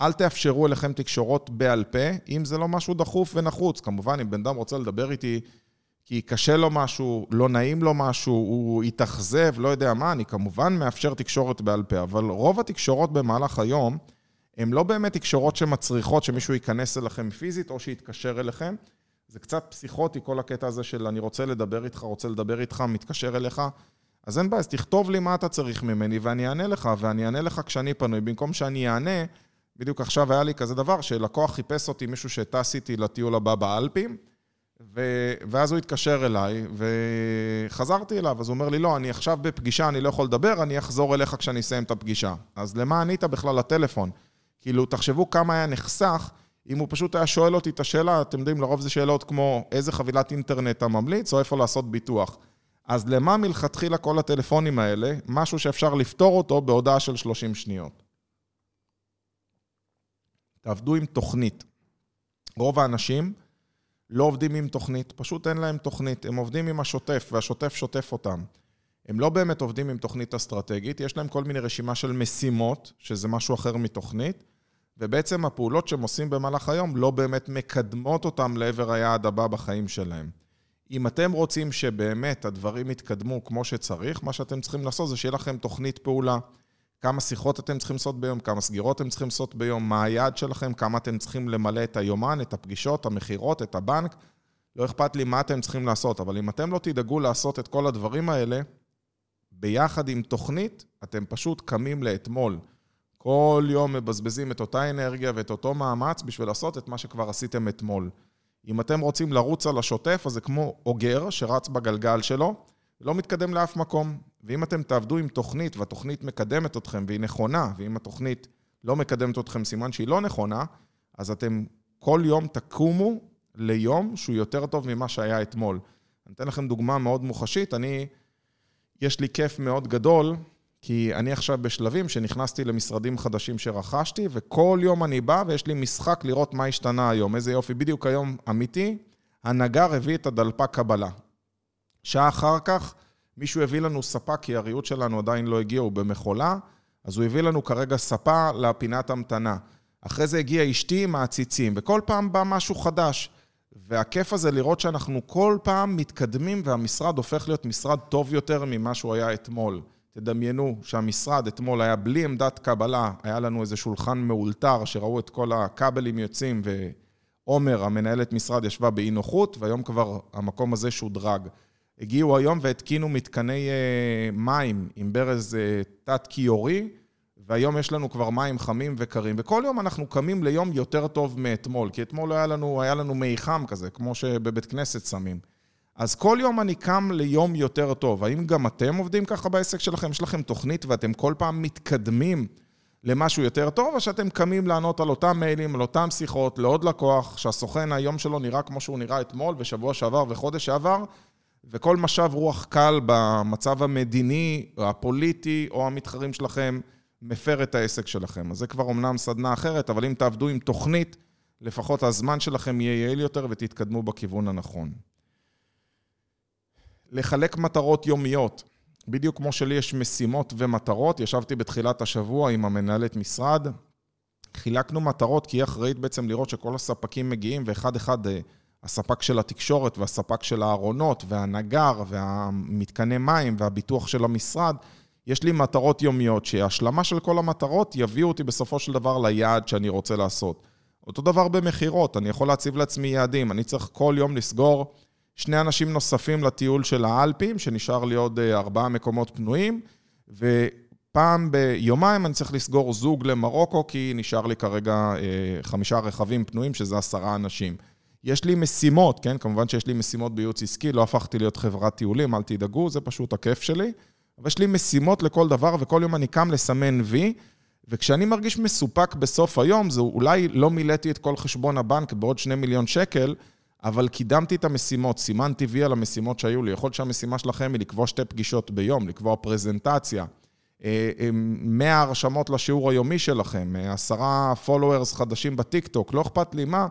אל תאפשרו אליכם תקשורות בעל פה, אם זה לא משהו דחוף ונחוץ. כמובן, אם בן אדם רוצה לדבר איתי כי קשה לו משהו, לא נעים לו משהו, הוא התאכזב, לא יודע מה, אני כמובן מאפשר תקשורת בעל פה, אבל רוב התקשורות במהלך היום, הן לא באמת תקשורות שמצריכות שמישהו ייכנס אליכם פיזית או שיתקשר אליכם. זה קצת פסיכוטי, כל הקטע הזה של אני רוצה לדבר איתך, רוצה לדבר איתך, מתקשר אליך. אז אין בעיה, אז תכתוב לי מה אתה צריך ממני ואני אענה לך, ואני אענה לך כשאני פנוי. במקום שאני אענה, בדיוק עכשיו היה לי כזה דבר, שלקוח חיפש אותי מישהו שטס איתי לטיול הבא באלפים, ו... ואז הוא התקשר אליי, וחזרתי אליו, אז הוא אומר לי, לא, אני עכשיו בפגישה, אני לא יכול לדבר, אני אחזור אליך כשאני אסיים את הפגישה. אז למה ענית בכלל לטלפון? כאילו, תחשבו כמה היה נחסך אם הוא פשוט היה שואל אותי את השאלה, אתם יודעים, לרוב זה שאלות כמו איזה חבילת אינטרנט אתה ממליץ, או איפה לעשות ביטוח. אז למה מלכתחילה כל הטלפונים האלה, משהו שאפשר לפתור אותו בהודעה של 30 שניות? תעבדו עם תוכנית. רוב האנשים לא עובדים עם תוכנית, פשוט אין להם תוכנית, הם עובדים עם השוטף, והשוטף שוטף אותם. הם לא באמת עובדים עם תוכנית אסטרטגית, יש להם כל מיני רשימה של משימות, שזה משהו אחר מתוכנית, ובעצם הפעולות שהם עושים במהלך היום לא באמת מקדמות אותם לעבר היעד הבא בחיים שלהם. אם אתם רוצים שבאמת הדברים יתקדמו כמו שצריך, מה שאתם צריכים לעשות זה שיהיה לכם תוכנית פעולה. כמה שיחות אתם צריכים לעשות ביום, כמה סגירות אתם צריכים לעשות ביום, מה היעד שלכם, כמה אתם צריכים למלא את היומן, את הפגישות, המכירות, את הבנק. לא אכפת לי מה אתם צריכים לעשות, אבל אם אתם לא תדאגו לעשות את כל הדברים האלה, ביחד עם תוכנית, אתם פשוט קמים לאתמול. כל יום מבזבזים את אותה אנרגיה ואת אותו מאמץ בשביל לעשות את מה שכבר עשיתם אתמול. אם אתם רוצים לרוץ על השוטף, אז זה כמו אוגר שרץ בגלגל שלו, לא מתקדם לאף מקום. ואם אתם תעבדו עם תוכנית, והתוכנית מקדמת אתכם והיא נכונה, ואם התוכנית לא מקדמת אתכם, סימן שהיא לא נכונה, אז אתם כל יום תקומו ליום שהוא יותר טוב ממה שהיה אתמול. אני אתן לכם דוגמה מאוד מוחשית. אני, יש לי כיף מאוד גדול, כי אני עכשיו בשלבים שנכנסתי למשרדים חדשים שרכשתי, וכל יום אני בא ויש לי משחק לראות מה השתנה היום. איזה יופי, בדיוק היום אמיתי, הנגר הביא את הדלפק קבלה. שעה אחר כך, מישהו הביא לנו ספה, כי הריהוט שלנו עדיין לא הגיע, הוא במכולה, אז הוא הביא לנו כרגע ספה לפינת המתנה. אחרי זה הגיעה אשתי עם העציצים, וכל פעם בא משהו חדש. והכיף הזה לראות שאנחנו כל פעם מתקדמים והמשרד הופך להיות משרד טוב יותר ממה שהוא היה אתמול. תדמיינו שהמשרד אתמול היה בלי עמדת קבלה, היה לנו איזה שולחן מאולתר שראו את כל הכבלים יוצאים ועומר, המנהלת משרד, ישבה באי נוחות, והיום כבר המקום הזה שודרג. הגיעו היום והתקינו מתקני אה, מים עם ברז אה, תת-כיורי, והיום יש לנו כבר מים חמים וקרים, וכל יום אנחנו קמים ליום יותר טוב מאתמול, כי אתמול היה לנו, היה לנו מי חם כזה, כמו שבבית כנסת שמים. אז כל יום אני קם ליום יותר טוב. האם גם אתם עובדים ככה בעסק שלכם? יש לכם תוכנית ואתם כל פעם מתקדמים למשהו יותר טוב, או שאתם קמים לענות על אותם מיילים, על אותם שיחות, לעוד לקוח, שהסוכן היום שלו נראה כמו שהוא נראה אתמול ושבוע שעבר וחודש שעבר, וכל משב רוח קל במצב המדיני, הפוליטי או המתחרים שלכם, מפר את העסק שלכם. אז זה כבר אומנם סדנה אחרת, אבל אם תעבדו עם תוכנית, לפחות הזמן שלכם יהיה יעיל יותר ותתקדמו בכיוון הנכון. לחלק מטרות יומיות. בדיוק כמו שלי יש משימות ומטרות, ישבתי בתחילת השבוע עם המנהלת משרד, חילקנו מטרות כי היא אחראית בעצם לראות שכל הספקים מגיעים ואחד אחד אה, הספק של התקשורת והספק של הארונות והנגר והמתקני מים והביטוח של המשרד, יש לי מטרות יומיות, שהשלמה של כל המטרות יביאו אותי בסופו של דבר ליעד שאני רוצה לעשות. אותו דבר במכירות, אני יכול להציב לעצמי יעדים, אני צריך כל יום לסגור שני אנשים נוספים לטיול של האלפים, שנשאר לי עוד אה, ארבעה מקומות פנויים, ופעם ביומיים אני צריך לסגור זוג למרוקו, כי נשאר לי כרגע אה, חמישה רכבים פנויים, שזה עשרה אנשים. יש לי משימות, כן? כמובן שיש לי משימות בייעוץ עסקי, לא הפכתי להיות חברת טיולים, אל תדאגו, זה פשוט הכיף שלי. אבל יש לי משימות לכל דבר, וכל יום אני קם לסמן וי, וכשאני מרגיש מסופק בסוף היום, זה אולי לא מילאתי את כל חשבון הבנק בעוד שני מיליון שקל, אבל קידמתי את המשימות, סימנתי וי על המשימות שהיו לי. יכול להיות שהמשימה שלכם היא לקבוע שתי פגישות ביום, לקבוע פרזנטציה, 100 אה, אה, הרשמות לשיעור היומי שלכם, אה, עשרה followers חדשים בטיקטוק, לא אכפת לי מה,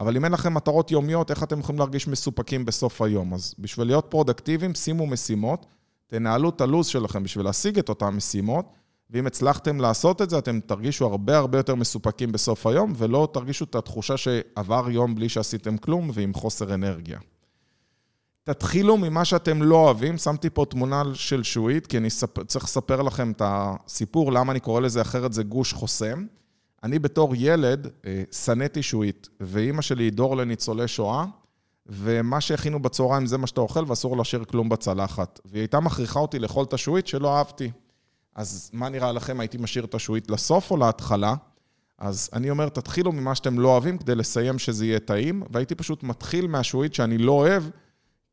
אבל אם אין לכם מטרות יומיות, איך אתם יכולים להרגיש מסופקים בסוף היום? אז בשביל להיות פרודקטיביים, שימו משימות, תנהלו את הלו"ז שלכם בשביל להשיג את אותן משימות, ואם הצלחתם לעשות את זה, אתם תרגישו הרבה הרבה יותר מסופקים בסוף היום, ולא תרגישו את התחושה שעבר יום בלי שעשיתם כלום ועם חוסר אנרגיה. תתחילו ממה שאתם לא אוהבים. שמתי פה תמונה של שועית, כי אני ספ... צריך לספר לכם את הסיפור, למה אני קורא לזה אחרת, זה גוש חוסם. אני בתור ילד אה, שנאתי שועית, ואימא שלי היא דור לניצולי שואה, ומה שהכינו בצהריים זה מה שאתה אוכל, ואסור להשאיר כלום בצלחת. והיא הייתה מכריחה אותי לאכול את השועית שלא אהבתי. אז מה נראה לכם, הייתי משאיר את השועית לסוף או להתחלה? אז אני אומר, תתחילו ממה שאתם לא אוהבים כדי לסיים שזה יהיה טעים, והייתי פשוט מתחיל מהשועית שאני לא אוהב,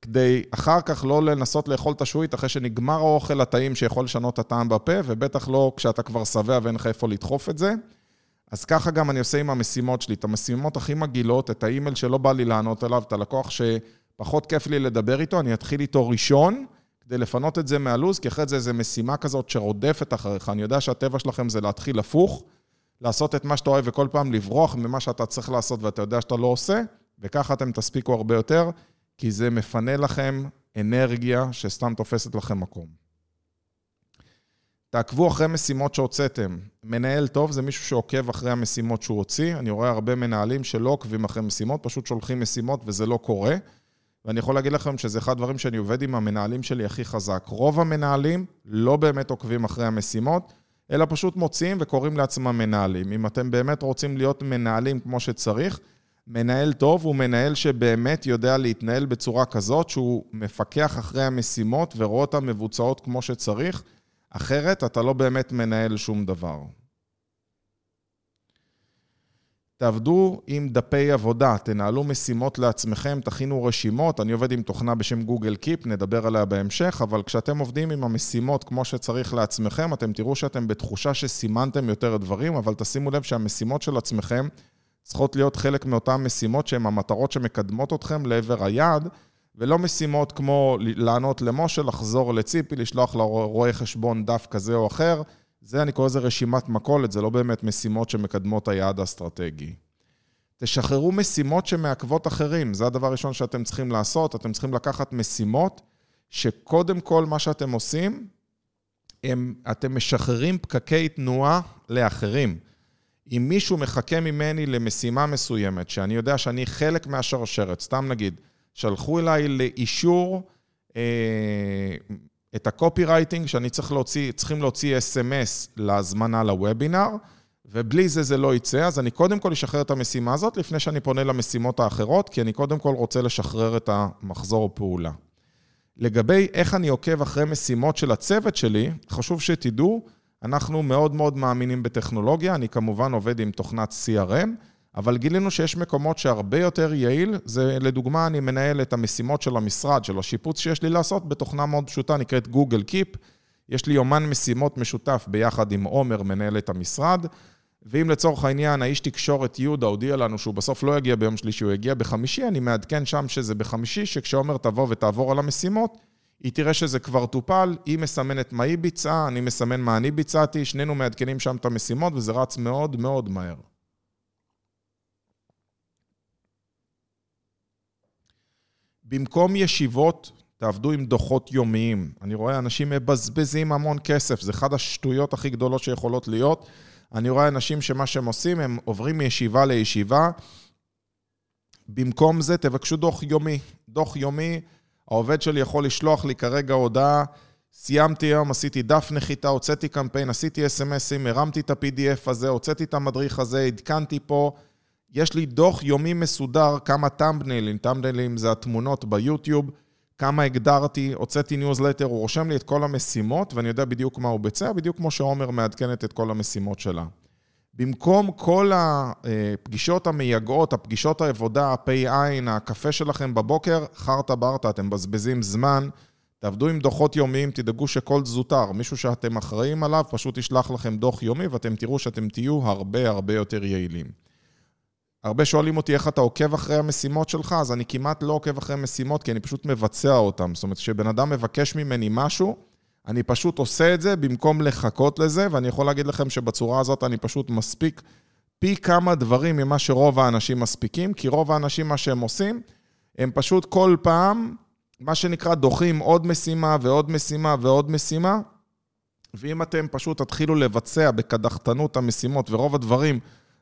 כדי אחר כך לא לנסות לאכול את השועית אחרי שנגמר האוכל הטעים שיכול לשנות את הטעם בפה, ובטח לא כשאתה כבר שבע ואין לך איפה לדחוף את זה. אז ככה גם אני עושה עם המשימות שלי, את המשימות הכי מגעילות, את האימייל שלא בא לי לענות עליו, את הלקוח שפחות כיף לי לדבר איתו, אני אתחיל איתו ראשון, כדי לפנות את זה מהלו"ז, כי אחרי זה איזו משימה כזאת שרודפת אחריך. אני יודע שהטבע שלכם זה להתחיל הפוך, לעשות את מה שאתה אוהב וכל פעם לברוח ממה שאתה צריך לעשות ואתה יודע שאתה לא עושה, וככה אתם תספיקו הרבה יותר, כי זה מפנה לכם אנרגיה שסתם תופסת לכם מקום. תעקבו אחרי משימות שהוצאתם. מנהל טוב זה מישהו שעוקב אחרי המשימות שהוא הוציא. אני רואה הרבה מנהלים שלא עוקבים אחרי משימות, פשוט שולחים משימות וזה לא קורה. ואני יכול להגיד לכם שזה אחד הדברים שאני עובד עם המנהלים שלי הכי חזק. רוב המנהלים לא באמת עוקבים אחרי המשימות, אלא פשוט מוציאים וקוראים לעצמם מנהלים. אם אתם באמת רוצים להיות מנהלים כמו שצריך, מנהל טוב הוא מנהל שבאמת יודע להתנהל בצורה כזאת שהוא מפקח אחרי המשימות ורואה אותן מבוצעות כמו שצריך. אחרת אתה לא באמת מנהל שום דבר. תעבדו עם דפי עבודה, תנהלו משימות לעצמכם, תכינו רשימות. אני עובד עם תוכנה בשם גוגל קיפ, נדבר עליה בהמשך, אבל כשאתם עובדים עם המשימות כמו שצריך לעצמכם, אתם תראו שאתם בתחושה שסימנתם יותר דברים, אבל תשימו לב שהמשימות של עצמכם צריכות להיות חלק מאותן משימות שהן המטרות שמקדמות אתכם לעבר היעד, ולא משימות כמו לענות למשה, לחזור לציפי, לשלוח לרואה חשבון דף כזה או אחר. זה, אני קורא לזה רשימת מכולת, זה לא באמת משימות שמקדמות היעד האסטרטגי. תשחררו משימות שמעכבות אחרים, זה הדבר הראשון שאתם צריכים לעשות. אתם צריכים לקחת משימות שקודם כל מה שאתם עושים, הם, אתם משחררים פקקי תנועה לאחרים. אם מישהו מחכה ממני למשימה מסוימת, שאני יודע שאני חלק מהשרשרת, סתם נגיד, שלחו אליי לאישור אה, את הקופי רייטינג, שאני צריך להוציא, צריכים להוציא אס.אם.אס להזמנה לוובינר, ובלי זה זה לא יצא, אז אני קודם כל אשחרר את המשימה הזאת לפני שאני פונה למשימות האחרות, כי אני קודם כל רוצה לשחרר את המחזור פעולה. לגבי איך אני עוקב אחרי משימות של הצוות שלי, חשוב שתדעו, אנחנו מאוד מאוד מאמינים בטכנולוגיה, אני כמובן עובד עם תוכנת CRM, אבל גילינו שיש מקומות שהרבה יותר יעיל, זה לדוגמה, אני מנהל את המשימות של המשרד, של השיפוץ שיש לי לעשות, בתוכנה מאוד פשוטה, נקראת גוגל קיפ. יש לי יומן משימות משותף ביחד עם עומר, מנהל את המשרד, ואם לצורך העניין האיש תקשורת יהודה הודיע לנו שהוא בסוף לא יגיע ביום שלישי, הוא יגיע בחמישי, אני מעדכן שם שזה בחמישי, שכשעומר תבוא ותעבור על המשימות, היא תראה שזה כבר טופל, היא מסמנת מה היא ביצעה, אני מסמן מה אני ביצעתי, שנינו מעדכנים שם את המשימות, וזה רץ מאוד מאוד מהר. במקום ישיבות, תעבדו עם דוחות יומיים. אני רואה אנשים מבזבזים המון כסף, זה אחת השטויות הכי גדולות שיכולות להיות. אני רואה אנשים שמה שהם עושים, הם עוברים מישיבה לישיבה. במקום זה, תבקשו דוח יומי. דוח יומי, העובד שלי יכול לשלוח לי כרגע הודעה, סיימתי היום, עשיתי דף נחיתה, הוצאתי קמפיין, עשיתי SMS ים, הרמתי את ה-PDF הזה, הוצאתי את המדריך הזה, עדכנתי פה. יש לי דוח יומי מסודר, כמה thumbnail ים, thumbnail ים זה התמונות ביוטיוב, כמה הגדרתי, הוצאתי ניוזלטר, הוא רושם לי את כל המשימות, ואני יודע בדיוק מה הוא ביצע, בדיוק כמו שעומר מעדכנת את כל המשימות שלה. במקום כל הפגישות המייגעות, הפגישות העבודה, הפ"ע, הקפה שלכם בבוקר, חרטה ברטה, אתם מבזבזים זמן, תעבדו עם דוחות יומיים, תדאגו שכל זוטר, מישהו שאתם אחראים עליו, פשוט ישלח לכם דוח יומי, ואתם תראו שאתם תהיו הרבה הרבה יותר יעילים. הרבה שואלים אותי איך אתה עוקב אחרי המשימות שלך, אז אני כמעט לא עוקב אחרי משימות, כי אני פשוט מבצע אותן. זאת אומרת, כשבן אדם מבקש ממני משהו, אני פשוט עושה את זה במקום לחכות לזה, ואני יכול להגיד לכם שבצורה הזאת אני פשוט מספיק פי כמה דברים ממה שרוב האנשים מספיקים, כי רוב האנשים, מה שהם עושים, הם פשוט כל פעם, מה שנקרא, דוחים עוד משימה ועוד משימה ועוד משימה, ואם אתם פשוט תתחילו לבצע בקדחתנות המשימות ורוב הדברים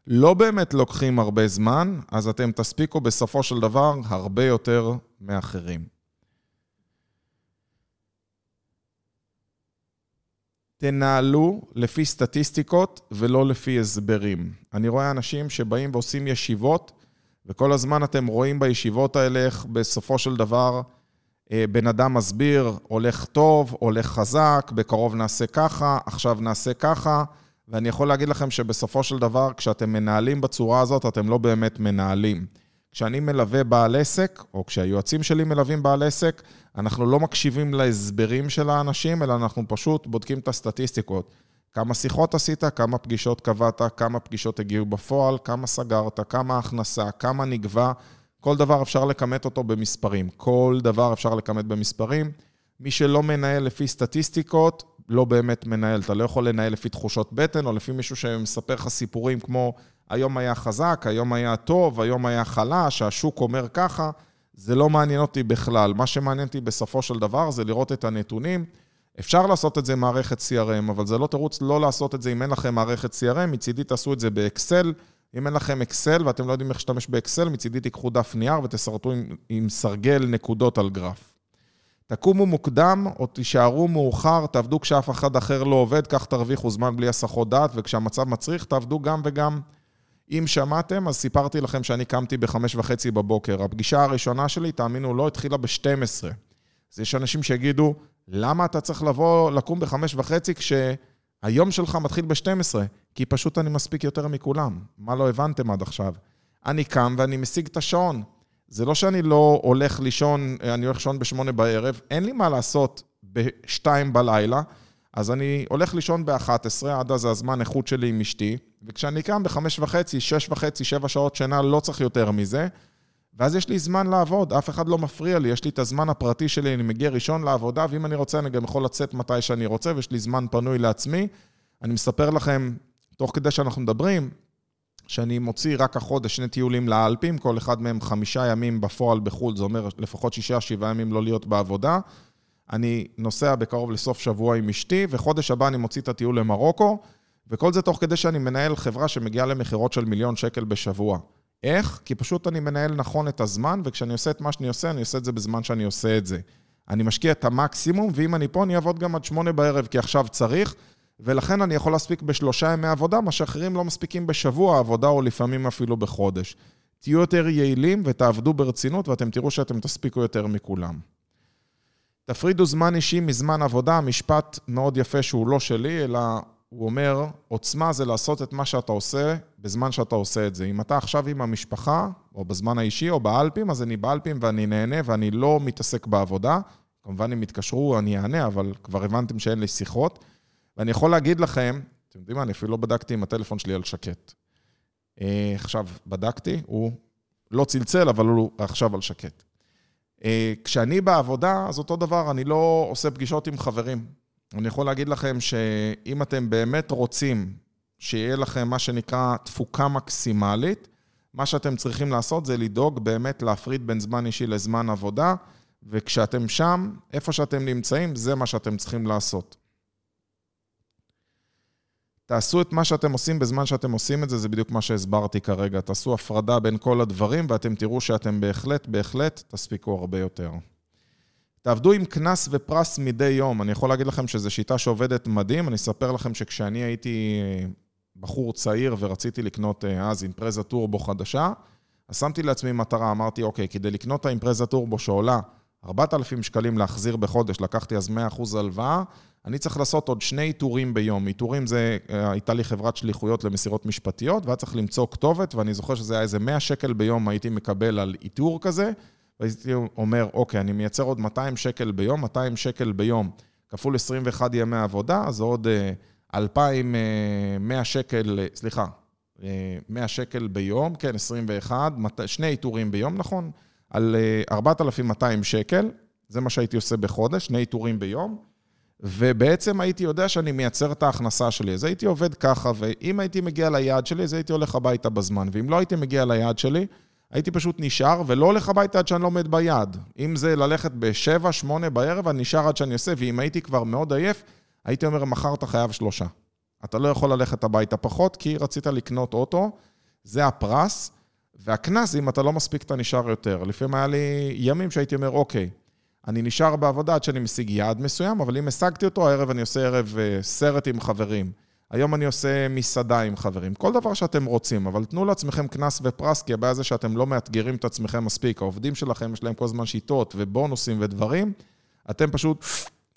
לא באמת לוקחים הרבה זמן, אז אתם תספיקו בסופו של דבר הרבה יותר מאחרים. תנהלו לפי סטטיסטיקות ולא לפי הסברים. אני רואה אנשים שבאים ועושים ישיבות, וכל הזמן אתם רואים בישיבות האלה איך בסופו של דבר אה, בן אדם מסביר, הולך טוב, הולך חזק, בקרוב נעשה ככה, עכשיו נעשה ככה. ואני יכול להגיד לכם שבסופו של דבר, כשאתם מנהלים בצורה הזאת, אתם לא באמת מנהלים. כשאני מלווה בעל עסק, או כשהיועצים שלי מלווים בעל עסק, אנחנו לא מקשיבים להסברים של האנשים, אלא אנחנו פשוט בודקים את הסטטיסטיקות. כמה שיחות עשית, כמה פגישות קבעת, כמה פגישות הגיעו בפועל, כמה סגרת, כמה הכנסה, כמה נגבה. כל דבר אפשר לכמת אותו במספרים. כל דבר אפשר לכמת במספרים. מי שלא מנהל לפי סטטיסטיקות, לא באמת מנהל. אתה לא יכול לנהל לפי תחושות בטן, או לפי מישהו שמספר לך סיפורים כמו היום היה חזק, היום היה טוב, היום היה חלש, השוק אומר ככה. זה לא מעניין אותי בכלל. מה שמעניין אותי בסופו של דבר זה לראות את הנתונים. אפשר לעשות את זה עם מערכת CRM, אבל זה לא תירוץ לא לעשות את זה אם אין לכם מערכת CRM, מצידי תעשו את זה באקסל. אם אין לכם אקסל ואתם לא יודעים איך להשתמש באקסל, מצידי תיקחו דף נייר ותסרטו עם, עם סרגל נקודות על גרף. תקומו מוקדם או תישארו מאוחר, תעבדו כשאף אחד אחר לא עובד, כך תרוויחו זמן בלי הסחות דעת, וכשהמצב מצריך, תעבדו גם וגם. אם שמעתם, אז סיפרתי לכם שאני קמתי בחמש וחצי בבוקר. הפגישה הראשונה שלי, תאמינו, לא התחילה ב-12. אז יש אנשים שיגידו, למה אתה צריך לבוא, לקום בחמש וחצי כשהיום שלך מתחיל ב-12? כי פשוט אני מספיק יותר מכולם. מה לא הבנתם עד עכשיו? אני קם ואני משיג את השעון. זה לא שאני לא הולך לישון, אני הולך לישון בשמונה בערב, אין לי מה לעשות בשתיים בלילה, אז אני הולך לישון ב-11, עד אז הזמן איכות שלי עם אשתי, וכשאני קם בחמש וחצי, שש וחצי, שבע שעות שינה, לא צריך יותר מזה, ואז יש לי זמן לעבוד, אף אחד לא מפריע לי, יש לי את הזמן הפרטי שלי, אני מגיע ראשון לעבודה, ואם אני רוצה, אני גם יכול לצאת מתי שאני רוצה, ויש לי זמן פנוי לעצמי. אני מספר לכם, תוך כדי שאנחנו מדברים, שאני מוציא רק החודש שני טיולים לאלפים, כל אחד מהם חמישה ימים בפועל בחו"ל, זה אומר לפחות שישה, שבעה ימים לא להיות בעבודה. אני נוסע בקרוב לסוף שבוע עם אשתי, וחודש הבא אני מוציא את הטיול למרוקו, וכל זה תוך כדי שאני מנהל חברה שמגיעה למכירות של מיליון שקל בשבוע. איך? כי פשוט אני מנהל נכון את הזמן, וכשאני עושה את מה שאני עושה, אני עושה את זה בזמן שאני עושה את זה. אני משקיע את המקסימום, ואם אני פה, אני אעבוד גם עד שמונה בערב, כי עכשיו צריך, ולכן אני יכול להספיק בשלושה ימי עבודה, מה שאחרים לא מספיקים בשבוע עבודה, או לפעמים אפילו בחודש. תהיו יותר יעילים ותעבדו ברצינות, ואתם תראו שאתם תספיקו יותר מכולם. תפרידו זמן אישי מזמן עבודה, משפט מאוד יפה שהוא לא שלי, אלא הוא אומר, עוצמה זה לעשות את מה שאתה עושה בזמן שאתה עושה את זה. אם אתה עכשיו עם המשפחה, או בזמן האישי, או באלפים, אז אני באלפים ואני נהנה ואני לא מתעסק בעבודה. כמובן, אם יתקשרו, אני אענה, אבל כבר הבנתם שאין לי שיחות. ואני יכול להגיד לכם, אתם יודעים מה, אני אפילו לא בדקתי עם הטלפון שלי על שקט. אה, עכשיו, בדקתי, הוא לא צלצל, אבל הוא עכשיו על שקט. אה, כשאני בעבודה, אז אותו דבר, אני לא עושה פגישות עם חברים. אני יכול להגיד לכם שאם אתם באמת רוצים שיהיה לכם מה שנקרא תפוקה מקסימלית, מה שאתם צריכים לעשות זה לדאוג באמת להפריד בין זמן אישי לזמן עבודה, וכשאתם שם, איפה שאתם נמצאים, זה מה שאתם צריכים לעשות. תעשו את מה שאתם עושים בזמן שאתם עושים את זה, זה בדיוק מה שהסברתי כרגע. תעשו הפרדה בין כל הדברים, ואתם תראו שאתם בהחלט, בהחלט תספיקו הרבה יותר. תעבדו עם קנס ופרס מדי יום. אני יכול להגיד לכם שזו שיטה שעובדת מדהים. אני אספר לכם שכשאני הייתי אה, בחור צעיר ורציתי לקנות אה, אז אימפרזה טורבו חדשה, אז שמתי לעצמי מטרה, אמרתי, אוקיי, כדי לקנות את האימפרזה טורבו שעולה 4,000 שקלים להחזיר בחודש, לקחתי אז 100% הלוואה, אני צריך לעשות עוד שני איתורים ביום. איתורים זה, אה, הייתה לי חברת שליחויות למסירות משפטיות, והיה צריך למצוא כתובת, ואני זוכר שזה היה איזה 100 שקל ביום הייתי מקבל על איתור כזה, והייתי אומר, אוקיי, אני מייצר עוד 200 שקל ביום, 200 שקל ביום, כפול 21 ימי עבודה, אז עוד 2,100 אה, שקל, סליחה, 100 אה, שקל ביום, כן, 21, שני איתורים ביום, נכון? על 4,200 שקל, זה מה שהייתי עושה בחודש, שני איתורים ביום. ובעצם הייתי יודע שאני מייצר את ההכנסה שלי. אז הייתי עובד ככה, ואם הייתי מגיע ליעד שלי, אז הייתי הולך הביתה בזמן. ואם לא הייתי מגיע ליעד שלי, הייתי פשוט נשאר, ולא הולך הביתה עד שאני לא עומד ביעד. אם זה ללכת ב-7, 8 בערב, אני נשאר עד שאני עושה, ואם הייתי כבר מאוד עייף, הייתי אומר, מחר אתה חייב שלושה. אתה לא יכול ללכת הביתה פחות, כי רצית לקנות אוטו, זה הפרס, והקנס, אם אתה לא מספיק, אתה נשאר יותר. לפעמים היה לי ימים שהייתי אומר, אוקיי, אני נשאר בעבודה עד שאני משיג יעד מסוים, אבל אם השגתי אותו, הערב אני עושה ערב אה, סרט עם חברים. היום אני עושה מסעדה עם חברים. כל דבר שאתם רוצים, אבל תנו לעצמכם קנס ופרס, כי הבעיה זה שאתם לא מאתגרים את עצמכם מספיק. העובדים שלכם, יש להם כל הזמן שיטות ובונוסים ודברים. אתם פשוט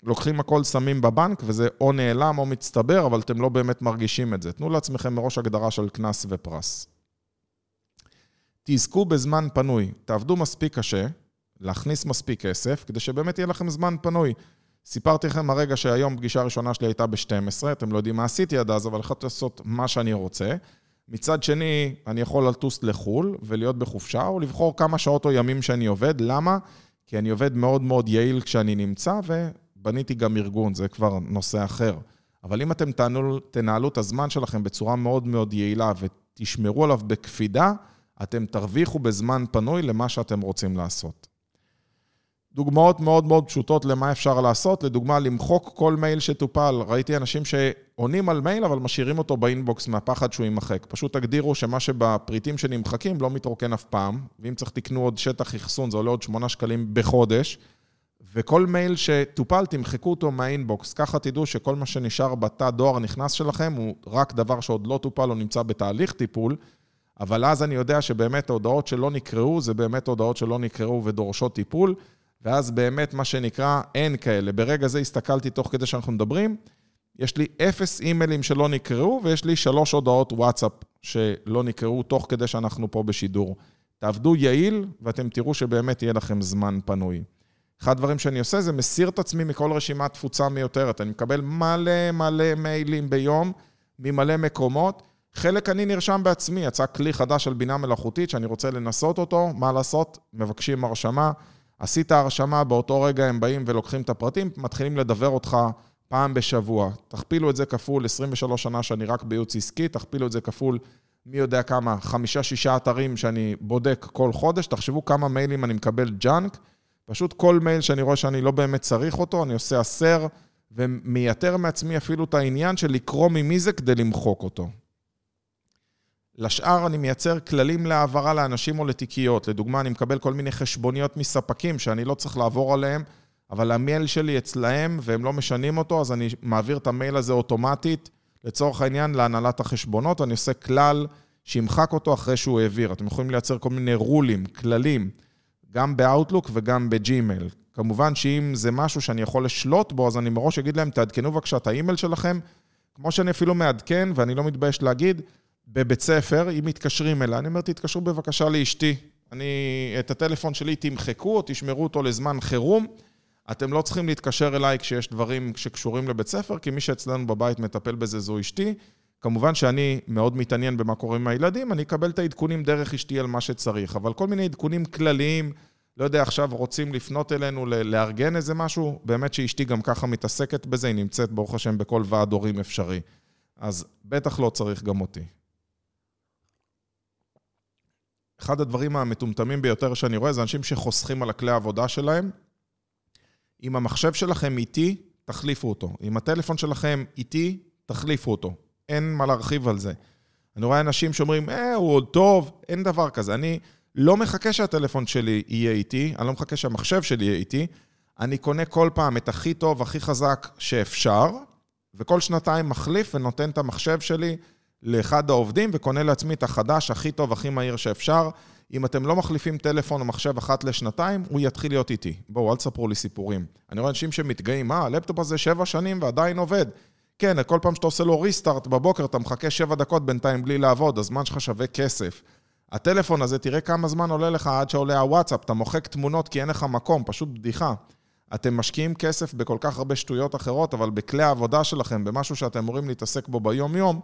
לוקחים הכל, שמים בבנק, וזה או נעלם או מצטבר, אבל אתם לא באמת מרגישים את זה. תנו לעצמכם מראש הגדרה של קנס ופרס. תזכו בזמן פנוי. תעבדו מספיק קשה, להכניס מספיק כסף, כדי שבאמת יהיה לכם זמן פנוי. סיפרתי לכם הרגע שהיום פגישה הראשונה שלי הייתה ב-12, אתם לא יודעים מה עשיתי עד אז, אבל יכולתי לעשות מה שאני רוצה. מצד שני, אני יכול לטוס לחו"ל ולהיות בחופשה, או לבחור כמה שעות או ימים שאני עובד. למה? כי אני עובד מאוד מאוד יעיל כשאני נמצא, ובניתי גם ארגון, זה כבר נושא אחר. אבל אם אתם תנהלו, תנהלו את הזמן שלכם בצורה מאוד מאוד יעילה ותשמרו עליו בקפידה, אתם תרוויחו בזמן פנוי למה שאתם רוצים לעשות. דוגמאות מאוד מאוד פשוטות למה אפשר לעשות, לדוגמה, למחוק כל מייל שטופל. ראיתי אנשים שעונים על מייל, אבל משאירים אותו באינבוקס מהפחד שהוא יימחק. פשוט תגדירו שמה שבפריטים שנמחקים לא מתרוקן אף פעם, ואם צריך תקנו עוד שטח אחסון, זה עולה עוד 8 שקלים בחודש, וכל מייל שטופל, תמחקו אותו מה inbox. ככה תדעו שכל מה שנשאר בתא דואר הנכנס שלכם הוא רק דבר שעוד לא טופל או נמצא בתהליך טיפול, אבל אז אני יודע שבאמת ההודעות שלא נקראו, זה באמת הודעות שלא נקראו ודורשות טיפול. ואז באמת, מה שנקרא, אין כאלה. ברגע זה הסתכלתי תוך כדי שאנחנו מדברים, יש לי אפס אימיילים שלא נקראו, ויש לי שלוש הודעות וואטסאפ שלא נקראו תוך כדי שאנחנו פה בשידור. תעבדו יעיל, ואתם תראו שבאמת יהיה לכם זמן פנוי. אחד הדברים שאני עושה זה מסיר את עצמי מכל רשימת תפוצה מיותרת. אני מקבל מלא מלא מיילים ביום, ממלא מקומות. חלק אני נרשם בעצמי, יצא כלי חדש של בינה מלאכותית שאני רוצה לנסות אותו, מה לעשות? מבקשים הרשמה. עשית הרשמה, באותו רגע הם באים ולוקחים את הפרטים, מתחילים לדבר אותך פעם בשבוע. תכפילו את זה כפול 23 שנה שאני רק בייעוץ עסקי, תכפילו את זה כפול מי יודע כמה, חמישה-שישה אתרים שאני בודק כל חודש, תחשבו כמה מיילים אני מקבל ג'אנק, פשוט כל מייל שאני רואה שאני לא באמת צריך אותו, אני עושה הסר, ומייתר מעצמי אפילו את העניין של לקרוא ממי זה כדי למחוק אותו. לשאר אני מייצר כללים להעברה לאנשים או לתיקיות. לדוגמה, אני מקבל כל מיני חשבוניות מספקים שאני לא צריך לעבור עליהם, אבל המייל שלי אצלהם והם לא משנים אותו, אז אני מעביר את המייל הזה אוטומטית, לצורך העניין, להנהלת החשבונות. אני עושה כלל שימחק אותו אחרי שהוא העביר. אתם יכולים לייצר כל מיני רולים, כללים, גם באאוטלוק וגם בג'ימייל. כמובן שאם זה משהו שאני יכול לשלוט בו, אז אני מראש אגיד להם, תעדכנו בבקשה את האימייל שלכם, כמו שאני אפילו מעדכן, ואני לא מתבייש להגיד, בבית ספר, אם מתקשרים אליי, אני אומר, תתקשרו בבקשה לאשתי. אני, את הטלפון שלי תמחקו או תשמרו אותו לזמן חירום. אתם לא צריכים להתקשר אליי כשיש דברים שקשורים לבית ספר, כי מי שאצלנו בבית מטפל בזה זו אשתי. כמובן שאני מאוד מתעניין במה קורה עם הילדים, אני אקבל את העדכונים דרך אשתי על מה שצריך, אבל כל מיני עדכונים כלליים, לא יודע, עכשיו רוצים לפנות אלינו, לארגן איזה משהו, באמת שאשתי גם ככה מתעסקת בזה, היא נמצאת, ברוך השם, בכל ועד הורים אפשרי. אז בטח לא צריך גם אותי. אחד הדברים המטומטמים ביותר שאני רואה זה אנשים שחוסכים על הכלי העבודה שלהם. אם המחשב שלכם איטי, תחליפו אותו. אם הטלפון שלכם איטי, תחליפו אותו. אין מה להרחיב על זה. אני רואה אנשים שאומרים, אה, הוא עוד טוב, אין דבר כזה. אני לא מחכה שהטלפון שלי יהיה איתי, אני לא מחכה שהמחשב שלי יהיה איתי. אני קונה כל פעם את הכי טוב, הכי חזק שאפשר, וכל שנתיים מחליף ונותן את המחשב שלי לאחד העובדים וקונה לעצמי את החדש הכי טוב, הכי מהיר שאפשר. אם אתם לא מחליפים טלפון או מחשב אחת לשנתיים, הוא יתחיל להיות איתי. בואו, אל תספרו לי סיפורים. אני רואה אנשים שמתגאים, מה, הלפטופ הזה שבע שנים ועדיין עובד. כן, כל פעם שאתה עושה לו ריסטארט בבוקר, אתה מחכה שבע דקות בינתיים בלי לעבוד, הזמן שלך שווה כסף. הטלפון הזה, תראה כמה זמן עולה לך עד שעולה הוואטסאפ, אתה מוחק תמונות כי אין לך מקום, פשוט בדיחה. אתם משקיעים כסף בכל כך הרבה שטויות אחרות, אבל בכלי העבודה שלכם, במשהו שאתם אמורים להתעסק בו ביום-יום,